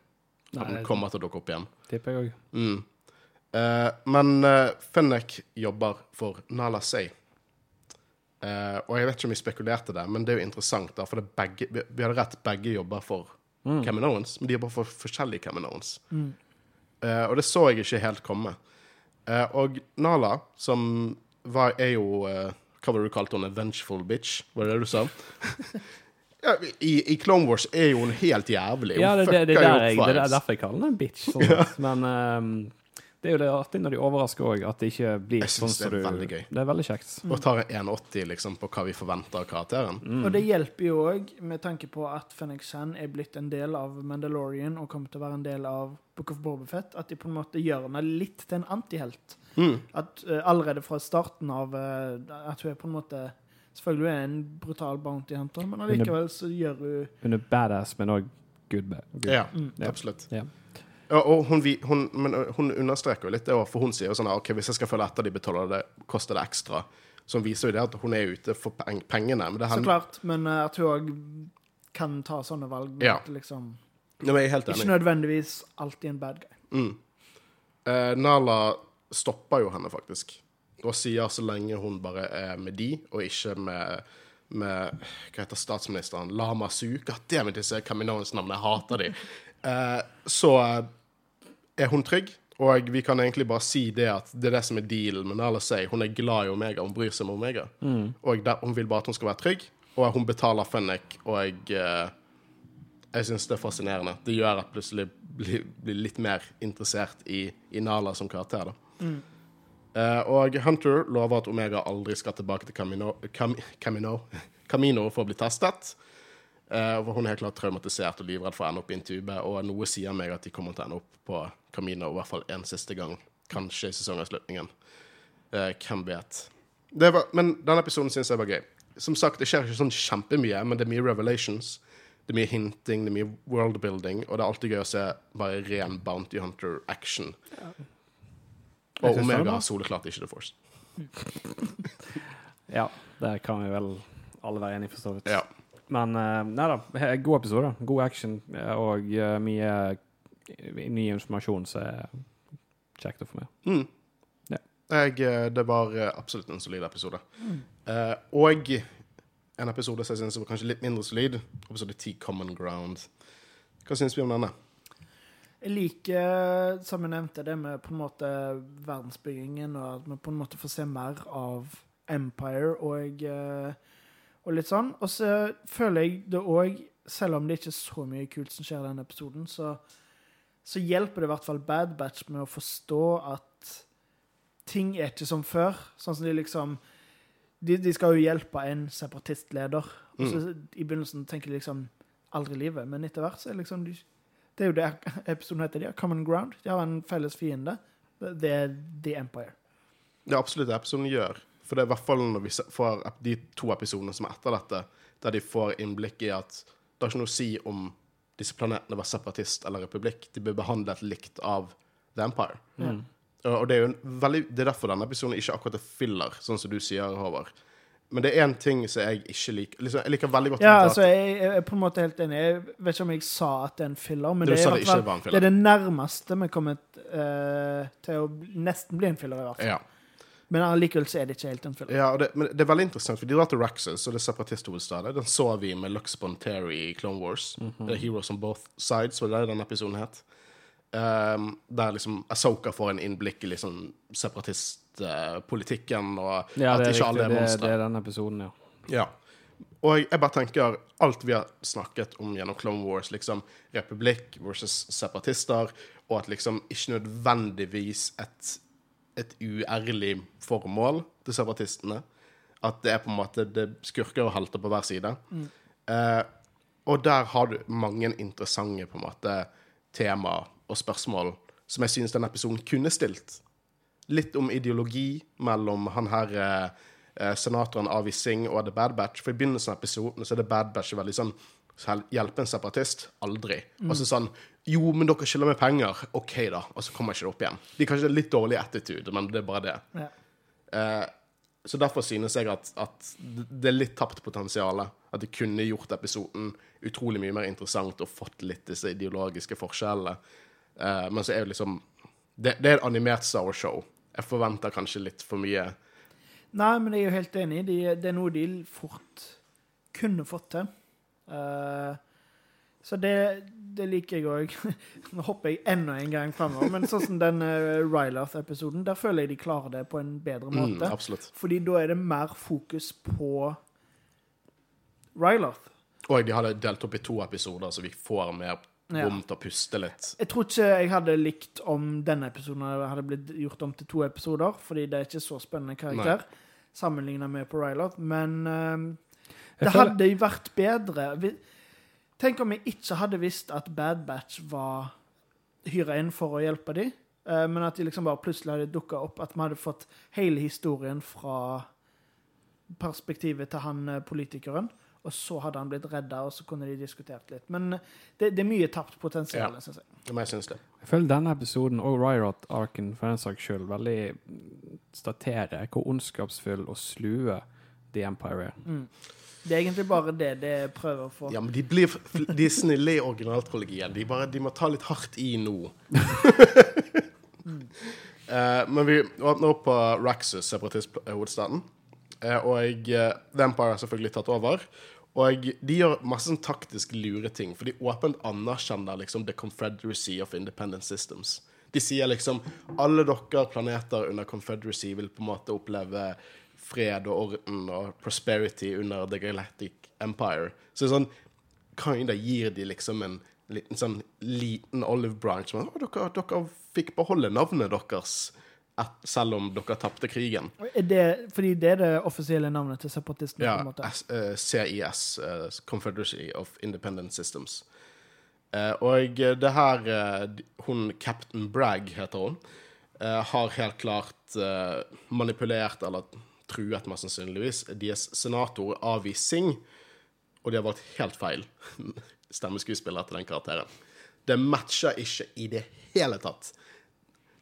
Han kommer til å dukke opp igjen. tipper jeg òg. Mm. Eh, men uh, Fennec jobber for Nala Say. Uh, og jeg vet ikke om vi spekulerte det, men det er jo interessant, da, for det begge, vi, vi hadde rett, begge jobber for Mm. Owens, men de jobber for forskjellige Caminones. Mm. Uh, og det så jeg ikke helt komme. Eh, og Nala, som var, er jo eh, Hva var det du kalte henne? Vengeful bitch? Var det det du sa? ja, i, I Clone Wars er jo hun helt jævlig. Hun Ja, det, det, det, der jeg, det er derfor jeg kaller den en bitch. Sånn. ja. Men ehm, det er jo det artig når de overrasker òg, at det ikke blir Jeg sånn synes det som er du veldig gøy. Det er veldig kjekt. Og tar 1,80 liksom, på hva vi forventer av karakteren. Mm. Og det hjelper jo òg, med tanke på at Phoenix Shan er blitt en del av Mandalorian og kommer til å være en del av Book of Bobafett, at de på en måte gjør henne litt til en antihelt. Mm. At uh, allerede fra starten av uh, At hun er på en måte Selvfølgelig er hun en brutal bounty hunter, men allikevel så gjør hun Hun er badass, men òg good. good. Ja, Mm. Ja. absolutt. Ja. Ja, og hun, hun, men hun understreker jo litt det, for hun sier jo sånn OK, hvis jeg skal følge etter de betaler det, koster det ekstra. Som viser jo det at hun er ute for peng pengene. Men det Så klart, men at hun òg kan ta sånne valg. Ja. Liksom, Ja, ikke nødvendigvis alltid en bad guy. Mm. Eh, Nala stopper jo henne, faktisk. Og sier så lenge hun bare er med de, og ikke med, med Hva heter statsministeren? Lama Su? Goddammit, disse Kaminoans-navnene. Jeg hater de. Eh, så er hun trygg. Og vi kan egentlig bare si det at det er det som er dealen med Nala Say. Hun er glad i Omega, hun bryr seg om Omega. Og der, hun vil bare at hun skal være trygg. Og hun betaler Fennec, og eh, jeg syns det er fascinerende. Det gjør at plutselig blir, blir litt mer interessert i, i Nala som karakter. da. Eh, og Hunter lover at Omega aldri skal tilbake til Camino, Cam, Camino, Camino for å bli testet. Eh, for hun er helt klart traumatisert og livredd for å ende opp i en tube. Og noe sier meg at de kommer til å ende opp på Camino i hvert fall en siste gang. Kanskje i sesongavslutningen. Uh, hvem vet. Det var, men denne episoden syns jeg var gøy. Som sagt, det skjer ikke sånn kjempemye, men det er mye revelations. Det er mye hinting, det er mye worldbuilding, og det er alltid gøy å se bare ren Bounty Hunter-action. Ja. Og Omega har soleklart ikke The Force. Ja, det kan vi vel alle være enige, for så vidt. Ja. Men eh, nei da, god episode. God action eh, og eh, mye ny informasjon som er kjekt å få med. Mm. Ja. Jeg, det var absolutt en solid episode. Eh, og en episode som jeg synes var kanskje litt mindre solid, episode 10 Common Ground. Hva syns vi om denne? Jeg liker, som jeg nevnte, det med på en måte verdensbyggingen, og at vi på en måte får se mer av Empire og, eh, og litt sånn. Og så føler jeg det òg, selv om det ikke er så mye kult som skjer i denne episoden, så, så hjelper det i hvert fall Bad Batch med å forstå at ting er ikke som før. Sånn som de liksom De, de skal jo hjelpe en separatistleder. Og så I begynnelsen tenker de liksom aldri livet, men etter hvert så er liksom de, det er jo det episoden heter. De har common ground. De har en felles fiende. Det det er The Empire. Det er absolutt det episoden gjør. For det er i hvert fall når vi får de to episodene som er etter dette, der de får innblikk i at det har ikke noe å si om disse planetene var separatist eller republikk. De ble behandlet likt av The Empire. Og og det er veldig, det er derfor denne episoden ikke akkurat er filler, sånn som du sier, Håvard. Men det er én ting som jeg ikke liker. Liksom, jeg liker veldig godt Ja, altså, jeg, jeg er på en måte helt enig. Jeg vet ikke om jeg sa at det er en filler, men det er, det fall- det er det nærmeste vi er kommet uh, til å nesten bli en filler, i hvert fall. Ja. Men allikevel så er det ikke helt en film. Ja, og det, men det er veldig interessant, for de drar til Raxus, og det er separatisthovedstaden. Den så vi med Lux Bonteri i Clone Wars. Det er Heroes on Both Sides, var det det den episoden het? Um, der liksom Asoka får en innblikk i liksom separatistpolitikken, og Ja, at ikke alle er Det, det er den episoden, ja. Ja. Og jeg bare tenker alt vi har snakket om gjennom Clone Wars, liksom republikk versus separatister, og at liksom ikke nødvendigvis et, et uærlig formål til separatistene. At det er på en måte det er skurker og halter på hver side. Eh, og der har du mange interessante på en måte tema og spørsmål som jeg synes denne episoden kunne stilt litt om ideologi mellom han her eh, eh, senatoren Avi Singh og The Bad Batch. For i begynnelsen av episoden så er The Bad Batch veldig sånn «Hel- Hjelpe en separatist? Aldri. Og så sånn Jo, men dere skylder meg penger. OK, da. Og så kommer ikke det opp igjen. De er kanskje litt dårlig attitude, men det er bare det. Ja. Eh, så derfor synes jeg at, at det er litt tapt potensial. At de kunne gjort episoden utrolig mye mer interessant og fått litt disse ideologiske forskjellene. Eh, men så er det liksom det, det er et animert Star Wars-show. Jeg forventer kanskje litt for mye. Nei, men jeg er jo helt enig. De, det er noe de fort kunne fått til. Eh, så det, det liker jeg òg. Nå hopper jeg enda en gang framover, men sånn som den uh, Rylarth-episoden, der føler jeg de klarer det på en bedre Mm, måte. Mm, Fordi da er det mer fokus på Rylarth. Og de hadde delt opp i to episoder, så vi får mer rom til å puste litt. Jeg tror ikke jeg hadde likt om denne episoden hadde blitt gjort om til to episoder, fordi det er ikke så spennende karakter sammenlignet med på Rylarth, men Jeg det hadde hadde vært bedre Tenk om jeg ikke hadde visst at Bad Batch var hyra inn for å hjelpe dem, eh, men at de liksom bare plutselig hadde dukka opp. At vi hadde fått hele historien fra perspektivet til han eh, politikeren. Og så hadde han blitt redda, og så kunne de diskutert litt. Men eh, det, det er mye tapt potensial, Ja. synes jeg. Jeg synes det. Jeg føler denne episoden og Ryrot-arken for den saks skyld veldig staterer hvor ondskapsfull og slue The Empire. Mm. Det er egentlig bare det det prøver å få. Ja, men de, blir, de er snille i originaltrilogien. De, bare, de må ta litt hardt i nå. uh, men vi åpner opp på Raxus, separatisthovedstaden. Uh, og uh, The Empire har selvfølgelig tatt over. Og de gjør masse sånn taktisk lure ting, for de åpent anerkjenner liksom The Confederacy of Independent Systems. De sier liksom alle dere planeter under Confederacy vil på en måte oppleve fred og orden og prosperity under The Galactic Empire. Så sånn kinda gir de liksom en liten sånn liten olive branch. Men, dere, dere fikk beholde navnet deres selv om dere tapte krigen. Det, fordi det er det offisielle navnet til separatistene? Ja. S, uh, CIS, uh, Confederacy of Independent Systems. Uh, og eh, det her eh, Hun Captain Bragg, heter hun, eh, har helt klart eh, manipulert, eller truet mest sannsynligvis, deres senator Avi Singh, og de har valgt helt feil stemmeskuespiller til den karakteren. Det matcher ikke i det hele tatt.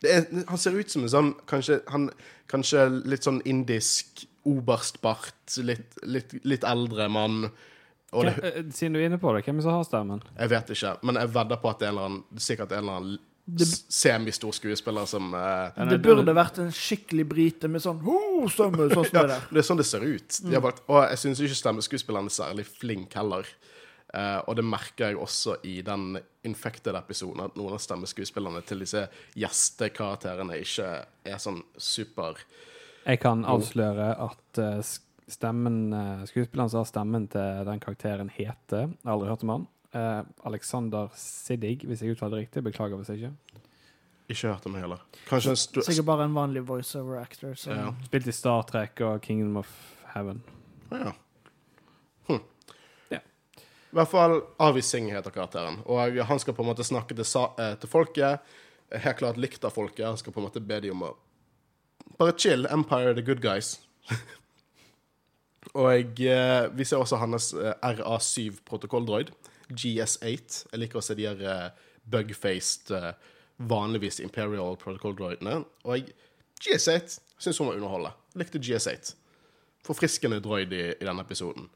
Det er, han ser ut som en sånn kanskje, han, kanskje litt sånn indisk oberstbart, litt, litt, litt eldre mann. Eh, Siden du er inne på det, hvem er det som har stemmen? jeg vet ikke, men jeg vedder på at det er en eller annen, sikkert en eller annen Det- semistor skuespiller som uh, Det burde vært en skikkelig brite med sånn «Ho, stemme, sånn som ja, det der. Det er sånn det ser ut. De har valgt, og jeg syns ikke stemmeskuespilleren er særlig flink heller. Uh, og det merker jeg også i den Infected-episoden, at noen av stemmeskuespillerne til disse gjestekarakterene ikke er sånn super Jeg kan avsløre at eh, stemmen, skuespilleren som har stemmen til den karakteren, heter Jeg har aldri hørt om han. Eh, Alexander Siddig, hvis jeg uttaler det riktig. Beklager hvis ikke. Ikke hørt om heller. Kanskje en stu... Sikkert bare en vanlig voiceover actor. Så. Ja. Spilt i Star Trek og Kingdom of Heaven. Ja. Hm. Ja. I hvert fall Avi Singh heter karakteren. Og han skal på en måte snakke til, sa eh, til folket. Helt klart likt av folket. Han skal på en måte be dem om å bare chill. Empire, the good guys. Og eh, vi ser også hans eh, RA7 protokolldroid. GS8. Jeg liker å se de her eh, bugfaced, eh, vanligvis Imperial protocol-droidene. Og jeg, GS8 syns hun var underholdende. Likte GS8. Forfriskende droid i, i denne episoden.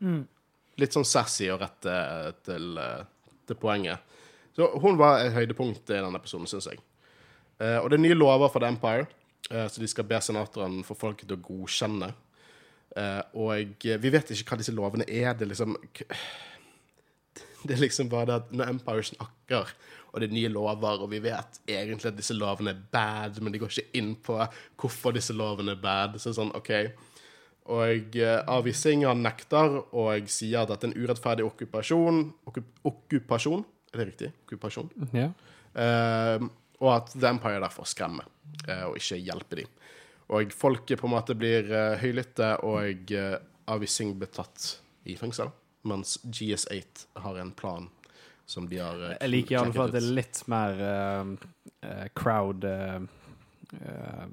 Litt sånn sassy og rett eh, til, til poenget. Så hun var et høydepunkt i denne episoden, syns jeg. Uh, og det er nye lover for The Empire, uh, så de skal be senatoren få folket til å godkjenne. Uh, og vi vet ikke hva disse lovene er. Det er liksom Det er liksom bare det at når Empire snakker, og det er nye lover, og vi vet egentlig at disse lovene er bad, men de går ikke inn på hvorfor disse lovene er bad. Så sånn, OK. Og uh, Avi nekter og sier at dette er en urettferdig okkupasjon Okkupasjon? Er det riktig? Okkupasjon? Ja. Uh, og at The Empire derfor skremmer, uh, og ikke hjelper dem. Og folket på en måte blir uh, høylytte, og uh, Avi Singh blir tatt i fengsel, mens GS8 har en plan som de har uh, Jeg liker i alle fall at det er litt mer uh, crowd uh, eh,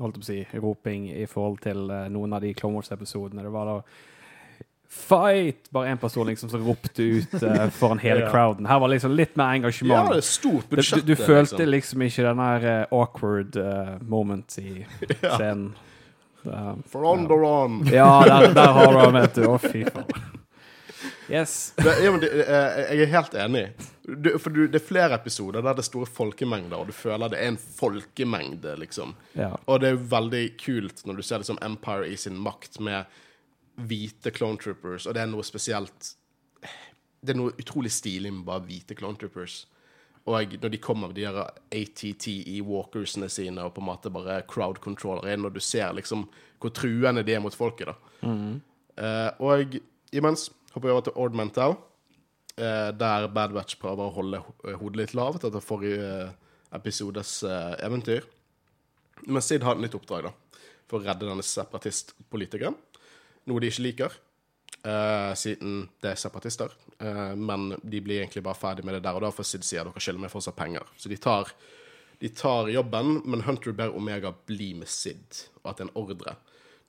Holdt jeg på å si roping i forhold til noen av de Clone Wars-episodene. Det var da Fight! Bare én person liksom som ropte ut uh, foran hele Ja. crowden. Her var liksom litt mer Ja, engasjement. det er stort budsjett. du, du følte liksom. liksom ikke den der uh, awkward uh, moment i scenen. Det- For on the run. ja, der, der har du ham, vet du. Å, fy faen. Yes. Det, ja, men det, eh, jeg er helt enig. Du, for du, det er flere episoder der det er store folkemengder, og du føler det er en folkemengde, liksom. Ja. Og det er veldig kult når du ser liksom Empire i sin makt med hvite clone troopers, og det er noe spesielt Det er noe utrolig stilig med bare hvite clone troopers. Og når de kommer med de her ATTE-walkersene sine og på en måte bare crowd controller inn, og du ser liksom hvor truende de er mot folket, da. Eh, og imens hopper over til Ord Mental, eh, der Bad Batch prøver å holde hodet litt lavt etter forrige eh, episodes eh, eventyr. Men Sid har et nytt oppdrag da, for å redde denne separatistpolitikeren. Noe de ikke liker, eh, siden det er separatister. Eh, men de blir egentlig bare ferdig med det der og da, for Sid sier dere skylder meg fortsatt penger. Så de tar, de tar jobben, men Hunter ber Omega bli med Sid, og at det er en ordre.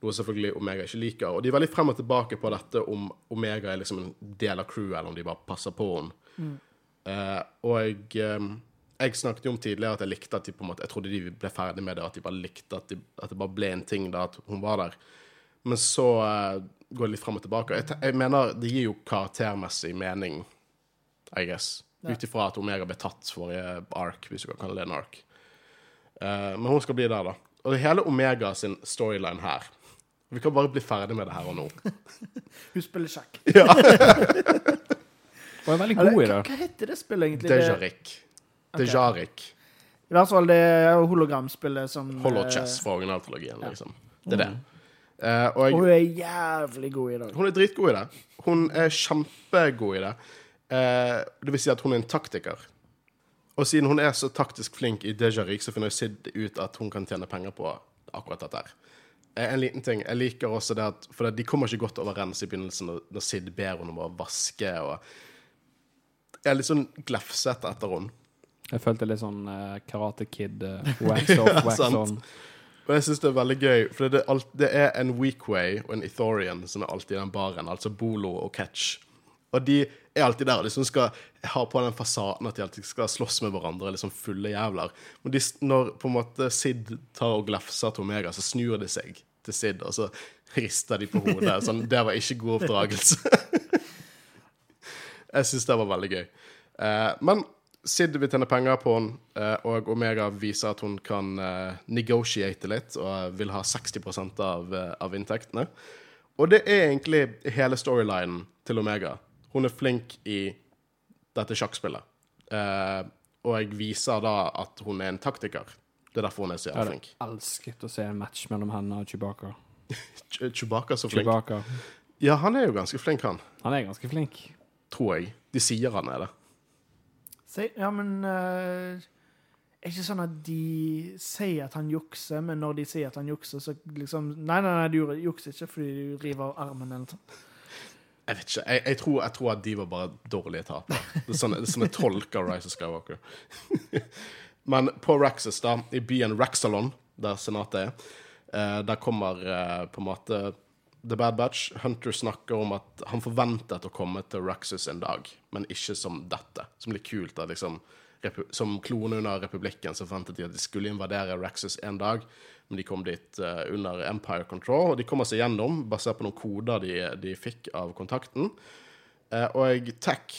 Noe selvfølgelig Omega ikke liker. Og de er veldig frem og tilbake på dette om Omega er liksom en del av crewet, eller om de bare passer på henne. Eh, og jeg, um, jeg snakket jo om tidligere at jeg likte at de på en måte Jeg trodde de ble ferdig med det, at de bare likte at, de, at det bare ble en ting da at hun var der. Men så uh, går det litt frem og tilbake. Jeg, jeg mener det gir jo karaktermessig mening, I guess. Ut ifra at Omega ble tatt forrige ark, hvis du kan kalle det en ark. Uh, men hun skal bli der, da. Og det hele Omega sin storyline her Vi kan bare bli ferdig med det her og nå. Hun spiller sjakk. Hun er veldig Eller, god i hva, det. hva heter det spillet egentlig? Dejarik. Dejarik. Dejarik. I hvert fall det hologramspillet som Holochess eh, fra originaltrilogien, liksom. Det er det. Eh, og jeg, Hun er jævlig god i dag. Hun er dritgod i det. Hun er kjempegod i det. Eh, det vil si at hun er en taktiker. Og siden hun er så taktisk flink i Dejarik, så finner Sid ut at hun kan tjene penger på akkurat dette her. Eh, en liten ting. Jeg liker også det at For de kommer ikke godt overens i begynnelsen når, når Sid ber henne om å vaske og Jeg er litt sånn glefsete etter henne. Jeg følte litt sånn uh, Karate Kid, uh, wax off, wax sant. on. Og jeg syns det er veldig gøy, for det alt, det er en Weekway og en Ethorian som er alltid i den baren, altså Bolo og Catch. Og de er alltid der og liksom skal ha på den fasaden at de alltid skal slåss med hverandre, liksom fulle jævler. Men de, når på en måte Sid tar og glefser til Omega, så snur de seg til Sid, og så rister de på hodet. Sånn, det var ikke god oppdragelse. jeg syns det var veldig gøy. Eh, men Sid vil tjene penger på henne, eh, og Omega viser at hun kan eh, negotiate litt og vil ha 60 av, eh, av inntektene. Og det er egentlig hele storylinen til Omega. Hun er flink i dette sjakkspillet. Eh, og jeg viser da at hun er en taktiker. Det er derfor hun er så Jeg jævla hadde elsket å se en match mellom henne og Chewbacca. Ch- Chewbacca så flink. Chewbacca. Ja, han er jo ganske flink, han. Han er ganske flink. Tror jeg. De sier han er det. Se, ja, men uh, Er ikke sånn at de sier at han jukser, men når de sier at han jukser, så liksom Nei, nei, nei, du jukser ikke fordi du river av armen eller noe sånt. Jeg vet ikke. Jeg, jeg, tror, jeg tror at de var bare dårlige tapere. Er sånn, er sånn jeg tolker Rise of Skywalker. Men på Raxus, da, i byen Raxalon, der senatet er, Eh, der kommer eh, på en måte The Bad Batch. Hunter snakker om at han forventet å komme til Raxus en dag, men ikke som dette. Som litt kult. da, liksom, Som klone under republikken så forventet de at de skulle invadere Raxus en dag, men de kom dit eh, under Empire Control, og de kommer seg gjennom basert på noen koder de, de fikk av kontakten. Eh, og Tech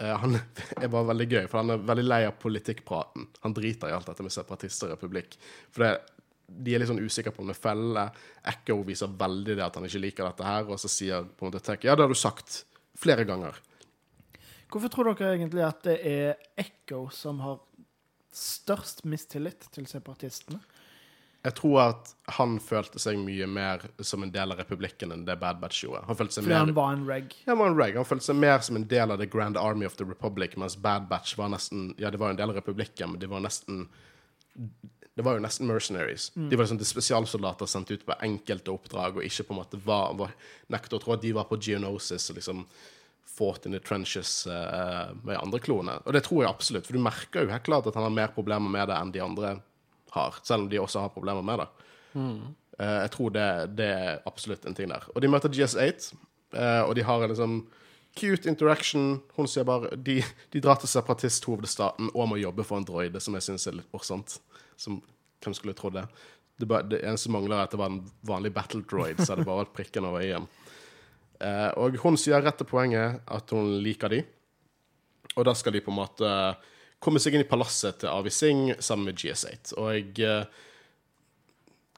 eh, han er bare veldig gøy, for han er veldig lei av politikkpraten. Han driter i alt dette med separatister og republikk. For det, de er litt sånn usikre på om det feller. Echo viser veldig det at han ikke liker dette her, og så sier på en måte Tech ja, det har du sagt flere ganger. Hvorfor tror dere egentlig at det er Echo som har størst mistillit til separatistene? Jeg tror at han følte seg mye mer som en del av republikken enn det Bad Batch gjorde. Han følte seg Fordi mer... han var en reg. Ja, han var en reg. Han følte seg mer som en del av The Grand Army of the Republic, mens Bad Batch var nesten Ja, det var jo en del av republikken, men det var nesten Det var jo nesten mercenaries. De var liksom de spesialsoldater sendt ut på enkelte oppdrag, og ikke på en måte var, var nektet å tro at de var på Geonosis og liksom fought in the trenches uh, med andre kloner. Og det tror jeg absolutt, for du merker jo helt klart at han har mer problemer med det enn de andre har, selv om de også har problemer med det. Eh, jeg tror det, det er absolutt en ting der. Og de møter GS8, eh, og de har en liksom cute interaction. Hun sier bare De, de drar til separatisthovedstaten og må jobbe for en droide, som jeg syns er litt morsomt. Som, hvem skulle trodd det? Det, bare, det eneste mangler, er at det var en vanlig battle droid, så det bare alt prikken over i-en. Eh, og hun sier rett til poenget at hun liker de. Og da skal de på en måte komme seg inn i palasset til Avi Singh sammen med GS8. Og jeg eh,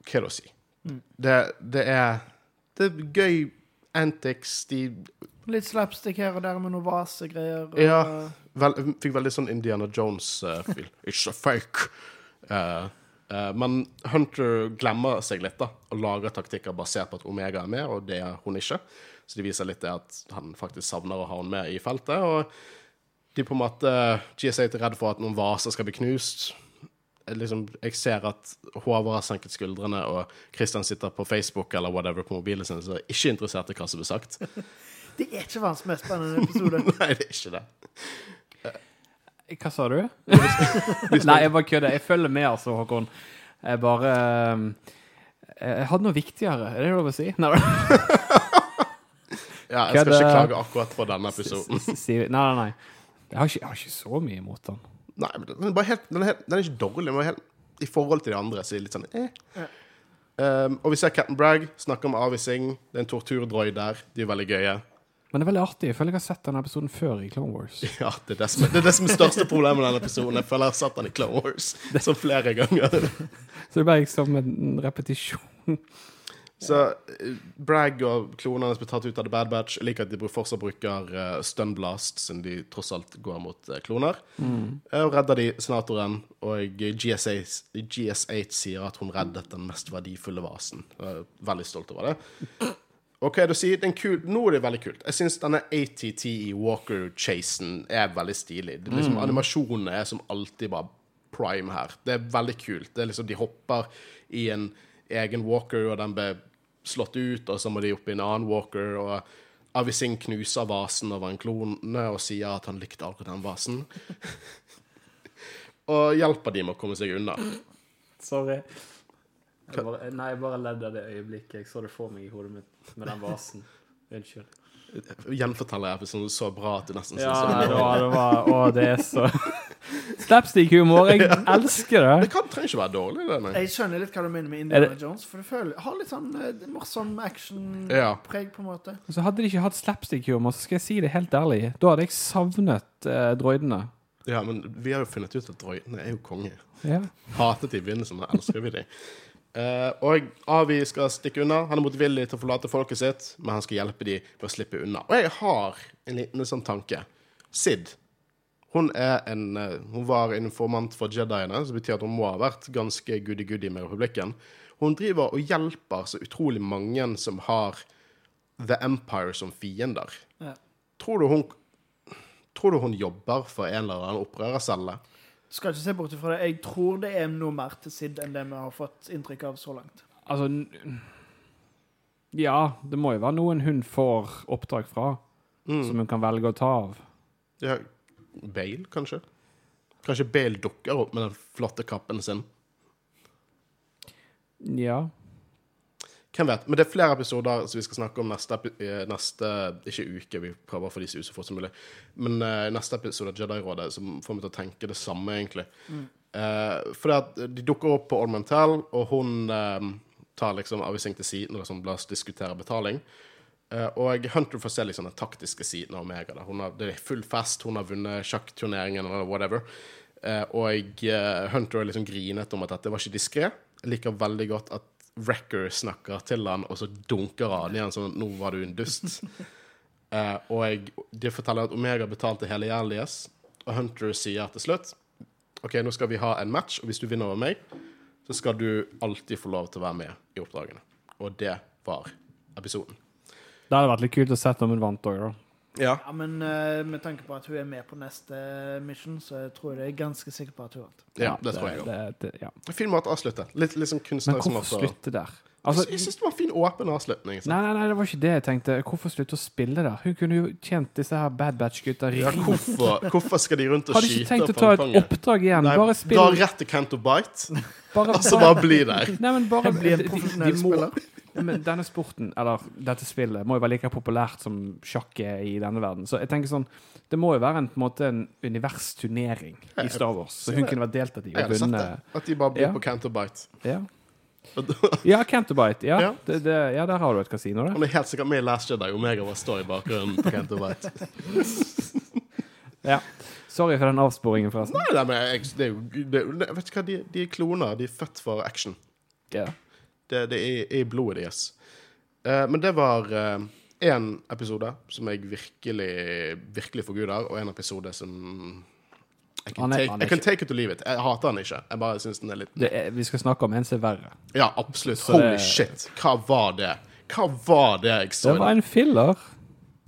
Hva er det å si? Det, det er Det er gøy antics. De Litt slapstick her og der med noen vasegreier. og- Ja. vel, fikk veldig sånn Indiana Jones-feel. It's a fake. Uh, uh, men Hunter glemmer seg litt da, og lager taktikker basert på at Omega er med, og det er hun ikke. Så de viser litt det at han faktisk savner å ha henne med i feltet. Og de på en måte GS8 er redd for at noen vaser skal bli knust. Jeg Liksom, jeg ser at Håvard har senket skuldrene, og Christian sitter på Facebook eller whatever på mobilen sin, så er ikke interessert i hva som blir sagt. Det er ikke verdens mest spennende episode. Nei, det er ikke det. Hva sa du? Nei, jeg bare kødder. Jeg følger med, altså, Håkon. Jeg bare Jeg hadde noe viktigere. Er det lov å si? Nei, Ja, jeg skal ikke klage akkurat på denne episoden. nei, nei. nei. Jeg har, ikke, jeg har ikke så mye imot den. Nei, men den er, bare helt, den er, helt, den er ikke dårlig, men helt, i forhold til de andre så er det litt sånn eh. Ja. Um, og vi ser Captain Bragg snakke om avvising. Det er en torturdroid der. De er veldig gøye. Men det er veldig artig. Jeg føler jeg har sett denne episoden før i Clone Wars. Ja, det er det som det, er det som er største problemet med denne episoden. Jeg føler jeg har sett den i Clone Wars så flere ganger. Så det er bare liksom en repetisjon. Så eh, Bragg og klonene blir tatt ut av The Bad Batch. Jeg liker at de fortsatt bruker uh, Stunblast, siden de tross alt går mot eh, kloner. Mm. og redder de senatoren, og GS8, GS8 sier at hun reddet den mest verdifulle vasen. Jeg er veldig stolt over det. Og hva er det å si? Det er kul, nå er det veldig kult. Jeg syns denne ATT i Walker-chasen er veldig stilig. Det liksom, Animasjonene er som alltid bare prime her. Det er veldig kult. Det er liksom, De hopper i en egen walker, og den ble slått ut, og så må de opp i en annen walker. og Avisin knuser vasen over en klone og sier at han likte aldri den vasen. og hjelper de med å komme seg unna. Sorry. Jeg bare, nei, jeg bare ledde av det øyeblikket. Jeg så det for meg i hodet mitt med den vasen. Unnskyld. Gjenforteller jeg for sånn så bra at du nesten Ja, nei, det det det var Å, det er så Slapstick-humor. Jeg elsker Det det. kan, trenger ikke være dårlig, det. Nei. Jeg skjønner litt hva du mener med Indiana det- Jones. For det føler, har litt sånn eh, morsom Ja. action-preg, på en måte. Og så hadde de ikke hatt slapstick-humor, så skal jeg si det helt ærlig. Da hadde jeg savnet eh, droidene. Ja, men vi har jo funnet ut at droidene er jo konge. Ja. Hatet de i begynnelsen, nå elsker vi de. Uh, og Avi skal stikke unna. Han er motvillig til å forlate folket sitt, men han skal hjelpe dem med å slippe unna. Og jeg har en liten sånn tanke. Sid. Hun, er en, eh, hun var en informant for Jediene, som betyr at hun må ha vært ganske goody-goody med republikken. Hun driver og hjelper så utrolig mange som har The Empire som fiender. Ja. Tror du hun Tror du hun jobber for en eller annen opprørercelle? Skal ikke se bort ifra det. Jeg tror det er noe mer til Sid enn det vi har fått inntrykk av så langt. Altså Ja, det må jo være noen hun får oppdrag fra, som hun kan velge å ta av. Ja, Bale, kanskje? Kanskje Bale dukker opp med den flotte kappen sin? Ja. Hvem vet? Men det er flere episoder som vi skal snakke om neste, eh, neste Ikke uke, vi prøver å få disse ut så fort som mulig. Men uh, neste episode av Jedi-rådet som får meg til å tenke det samme, egentlig. Eh, fordi at de dukker opp på Ormantel, og hun uh, tar liksom avvisning til siden og liksom, la oss diskutere betaling. Eh, og Hunter får se liksom den taktiske siden av Omega. Da. Hun har, det er full fest, hun har vunnet sjakkturneringen eller whatever. Eh, og eh, Hunter er liksom grinet om at dette var ikke diskré. Liker veldig godt at Wrecker snakker til han, og så dunker han igjen sånn 'Nå var du en dust'. Og de forteller at Omega betalte hele gjelden deres, og Hunter sier til slutt OK, nå skal vi ha en match, og hvis du vinner over meg, så skal du alltid få lov til å være med i oppdragene. Og det var episoden. Det hadde vært litt kult å sett om hun vant òg, da. Ja. Ja, men uh, med tanke på at hun er med på neste mission, så jeg tror jeg er ganske sikker på at hun vant. ja, det tror jeg òg. det, det, ja. Fin måte å avslutte. Litt, litt sånn Men hvorfor måte. slutte der? Altså, jeg syns det var en fin, åpen avslutning. nei, nei, nei, det var ikke det jeg tenkte. Hvorfor slutte å spille der? Hun kunne jo tjent disse her Bad Batch-gutta Ja, hvorfor, hvorfor skal de rundt og skyte? Hadde ikke tenkt å ta et oppdrag igjen. Nei, Bare Dra spill rett til Canto Bite, og så bare bli der. Nei, men bare Bli en de- de- profesjonell de må- spiller. Men denne sporten, eller dette spillet, må jo være like populært som sjakk er i denne verden. Så jeg tenker sånn Det må jo være en, på en måte en universturnering i Star Wars, så hun kunne vært deltatt i og vunnet. At de bare bor Ja. på Canterbite. Ja. Ja, Canterbite. Ja. Ja. Det, det, ja, der har du et kasino, det. Han er helt sikkert med i Last Jedi. Omega bare står i bakgrunnen på Canterbite. Ja. Sorry for den avsporingen, forresten. Nei, nei, men jeg, det er jo det, Vet du hva, de, de er kloner. De er født for action. Ja. Det, det er, i blodet deres. Uh, men det var én episode som jeg virkelig virkelig forguder, og en episode som jeg kan, take, jeg kan take it to leave it. Jeg hater den ikke. Jeg bare syns den er litt er, vi skal snakke om en som er verre. Ja, absolutt. Så Holy det- shit. Hva var det? Hva var det jeg så? Det var en filler.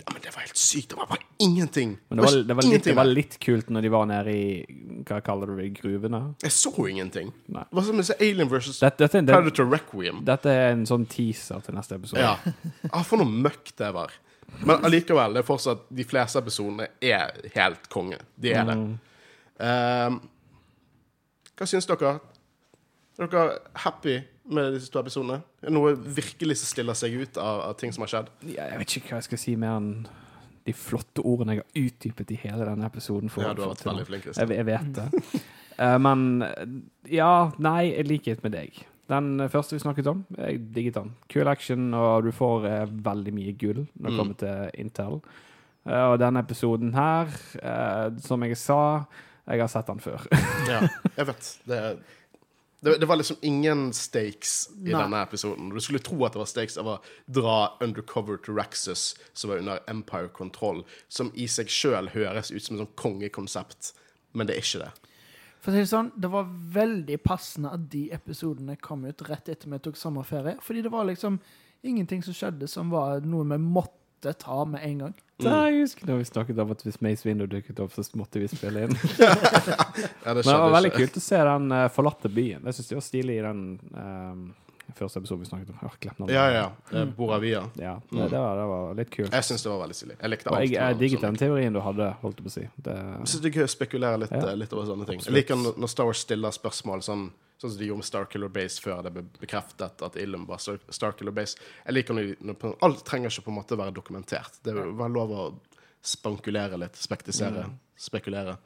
Ja, men det var helt sykt. Det var bare ingenting. Men det var, det var, litt, det var litt kult når de var nede i Hva kaller du det? Gruvene? Jeg så ingenting. Nei. Det var som å Alien versus Dette, dette, det, Predator Requiem. dette er en sånn teaser til neste episode. Ja. ah, For noe møkk det var. Men allikevel, det er fortsatt de fleste episodene er helt konge. De er det. Mm. Um, hva syns dere? Er dere happy med disse to episodene? Er noe virkelig som stiller seg ut av, av ting som har skjedd? Ja, jeg vet ikke hva jeg skal si mer enn de flotte ordene jeg har utdypet i hele denne episoden. For, Ja, du har vært veldig flink. Kristian. jeg vet det. uh, men eh, ja, nei, i likhet med deg. Den første vi snakket om, jeg digget den. Kul action, og du får uh, veldig mye gull når det Mm. kommer til Intel. Uh, og denne episoden her, som jeg sa, jeg har sett den før. Ja, jeg vet. Det, det, det var liksom ingen stakes i Nei. denne episoden. Du skulle tro at det var stakes av å dra undercover til Raxus, som var under Empire-kontroll, som i seg sjøl høres ut som et sånn kongekonsept, men det er ikke det. For å si det sånn, det var veldig passende at de episodene kom ut rett etter vi tok sommerferie. Fordi det var liksom ingenting som skjedde som var noe vi måtte ta med en gang. Da, jeg husker da vi snakket om at hvis Mace Window dukket opp, så måtte vi spille inn. Ja, det Men det var veldig ikke. kult å se den uh, forlatte byen. Det syns jeg var stilig i den eh, første episoden vi snakket om. Navnet. Ja, ja. ja. Boravia. Ja, det, det, var, det var litt kult. Jeg syns det var veldig stilig. Jeg likte alt. jeg, jeg digget den teorien du hadde, holdt jeg på å si. Det, Jeg syns det er gøy å spekulere litt, Ja. eh, litt over sånne ting. Jeg liker når Star Wars stiller spørsmål sånn Sånn som de gjorde med Starkiller Base før det ble bekreftet at Illum var Starkiller Base. Jeg liker når, de- når Alt trenger ikke på en måte være dokumentert. Det var lov å spankulere litt. Spektisere. Mm. Spekulere.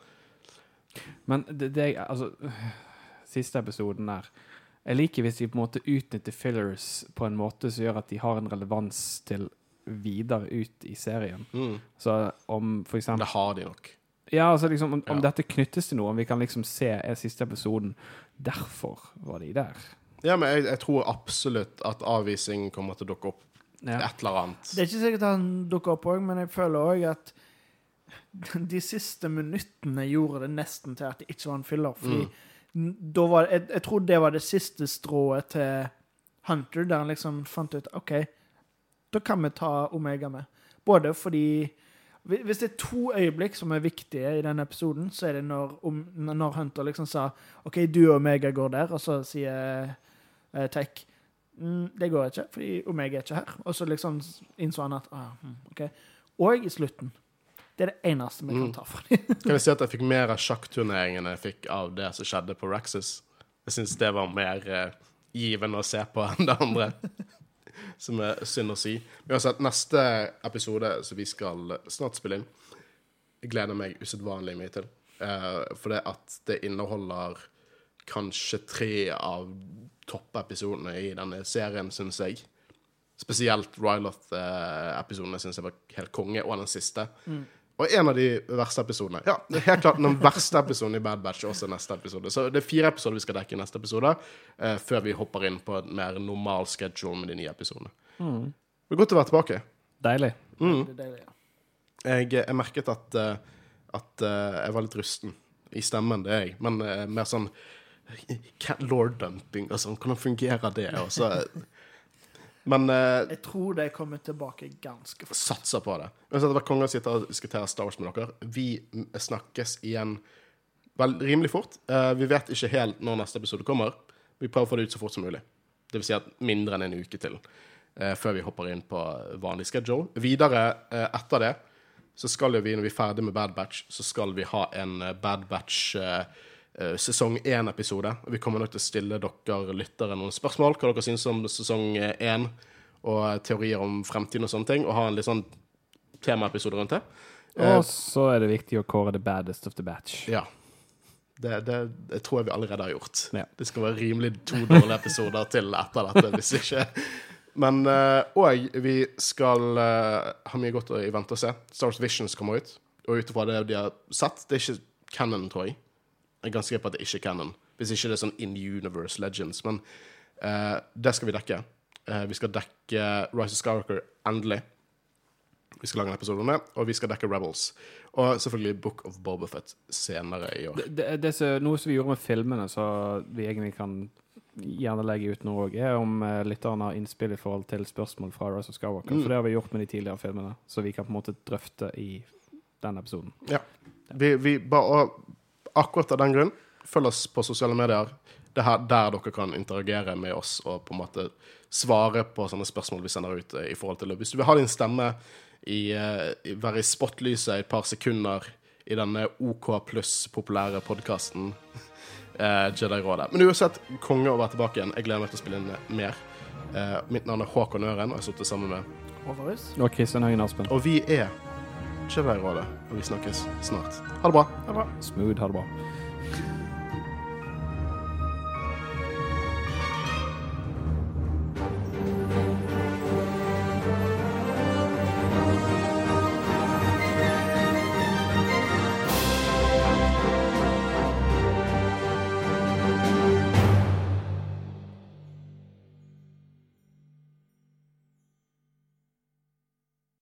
men det, det Altså, siste episoden der Jeg liker hvis de på en måte utnytter fillers på en måte som gjør at de har en relevans til videre ut i serien. Mm. Så om for eksempel Det har de nok. Ja, altså liksom om, om Ja. dette knyttes til noe, om vi kan liksom se er siste episoden Derfor var de der. Ja, men jeg, jeg tror absolutt at avvisning kommer til å dukke opp Ja. et eller annet. Det er ikke sikkert han dukker opp òg, men jeg føler òg at de siste minuttene gjorde det nesten til at det ikke var en filler. Fordi mm. da var, jeg, jeg tror det var det siste strået til Hunter, der han liksom fant ut OK, da kan vi ta Omega med. Både fordi Hvis det er to øyeblikk som er viktige i denne episoden, så er det når, om, når Hunter liksom sa OK, du og Omega går der, og så sier uh, Tech mm, det går ikke, fordi Omega er ikke her. Og så liksom innså han at ah, hm, OK. Og i slutten. Det er det eneste vi kan Mm. ta fra dem. Kan jeg si at jeg fikk mer av sjakkturneringen jeg fikk av det som skjedde på Raxus? Jeg syns det var mer uh, givende å se på enn det andre. Som er synd å si. Men uansett, neste episode som vi skal snart spille inn, gleder meg usedvanlig mye til. Uh, for det at det inneholder kanskje tre av toppepisodene i denne serien, syns jeg. Spesielt Ryloth-episodene syns jeg var helt konge, og den siste. Mm. Og en av de verste episodene. Ja, det er helt klart den verste episoden i Bad Batch også neste episode. Så det er fire episoder vi skal dekke i neste episode, eh, før vi hopper inn på en mer normal schedule med de nye episodene. Mm. Det er godt å være tilbake. Deilig. Mm. Det er deilig, ja. Jeg, jeg merket at, eh, at eh, jeg var litt rusten i stemmen, det er jeg. Men eh, mer sånn lord dumping og sånn. Hvordan fungerer det? Og så Men eh, Jeg tror de kommer tilbake ganske fort. satser på det. Uansett, det var konge å sitte og diskutere Star Wars med dere. Vi snakkes igjen vel rimelig fort. Eh, vi vet ikke helt når neste episode kommer. Vi prøver å få det ut så fort som mulig. Det vil si at mindre enn en uke til eh, før vi hopper inn på vanlig schedule. Videre eh, etter det så skal jo vi, når vi er ferdig med Bad Batch, så skal vi ha en eh, Bad Batch eh, sesong én-episode. Vi kommer nok til å stille dere lyttere noen spørsmål, hva dere syns om sesong én, og eh, teorier om fremtiden og sånne ting, og ha en litt sånn temaepisode rundt det. Eh, Og så er det viktig å kåre the baddest of the batch. ja. Det, det, det tror jeg vi allerede har gjort. Ja. Det skal være rimelig to dårlige episoder til etter dette, hvis ikke Men òg vi skal eh, ha mye godt å i vente og se. Star Wars Visions kommer ut, og ut ifra det de har sett Det er ikke canon, tror jeg. Jeg er ganske sikker på at det ikke er canon. Hvis ikke det er sånn In Universe Legends. Men uh, det skal vi dekke. Uh, vi skal dekke Rise of Skywalker endelig. Vi skal lage en episode om det, og vi skal dekke Rebels. Og selvfølgelig Book of Bobafett senere i år. Det, det, det som, noe som vi gjorde med filmene, så vi egentlig kan gjerne legge ut nå òg, er om uh, lytterne har innspill i forhold til spørsmål fra Rise of Skywalker. Mm. For det har vi gjort med de tidligere filmene, så vi kan på en måte drøfte i den episoden. Vi, vi bare, og akkurat av den grunn, følg oss på sosiale medier. Det er her, der dere kan interagere med oss og på en måte svare på sånne spørsmål vi sender ut. eh, i forhold til det. Hvis du vil ha din stemme i, eh, i, være i spotlyset i et par sekunder i denne OK pluss populære podkasten eh, Jedi-rådet. Men uansett, konge å være tilbake igjen. Jeg gleder meg til å spille inn mer. Eh, mitt navn er Håkon Øren, og jeg har sittet sammen med Overhus. Og Kristian Høgen Aspen. Og vi er Jedi-rådet, og vi snakkes snart. Ha det bra. Ha det bra. Smooth, ha det bra.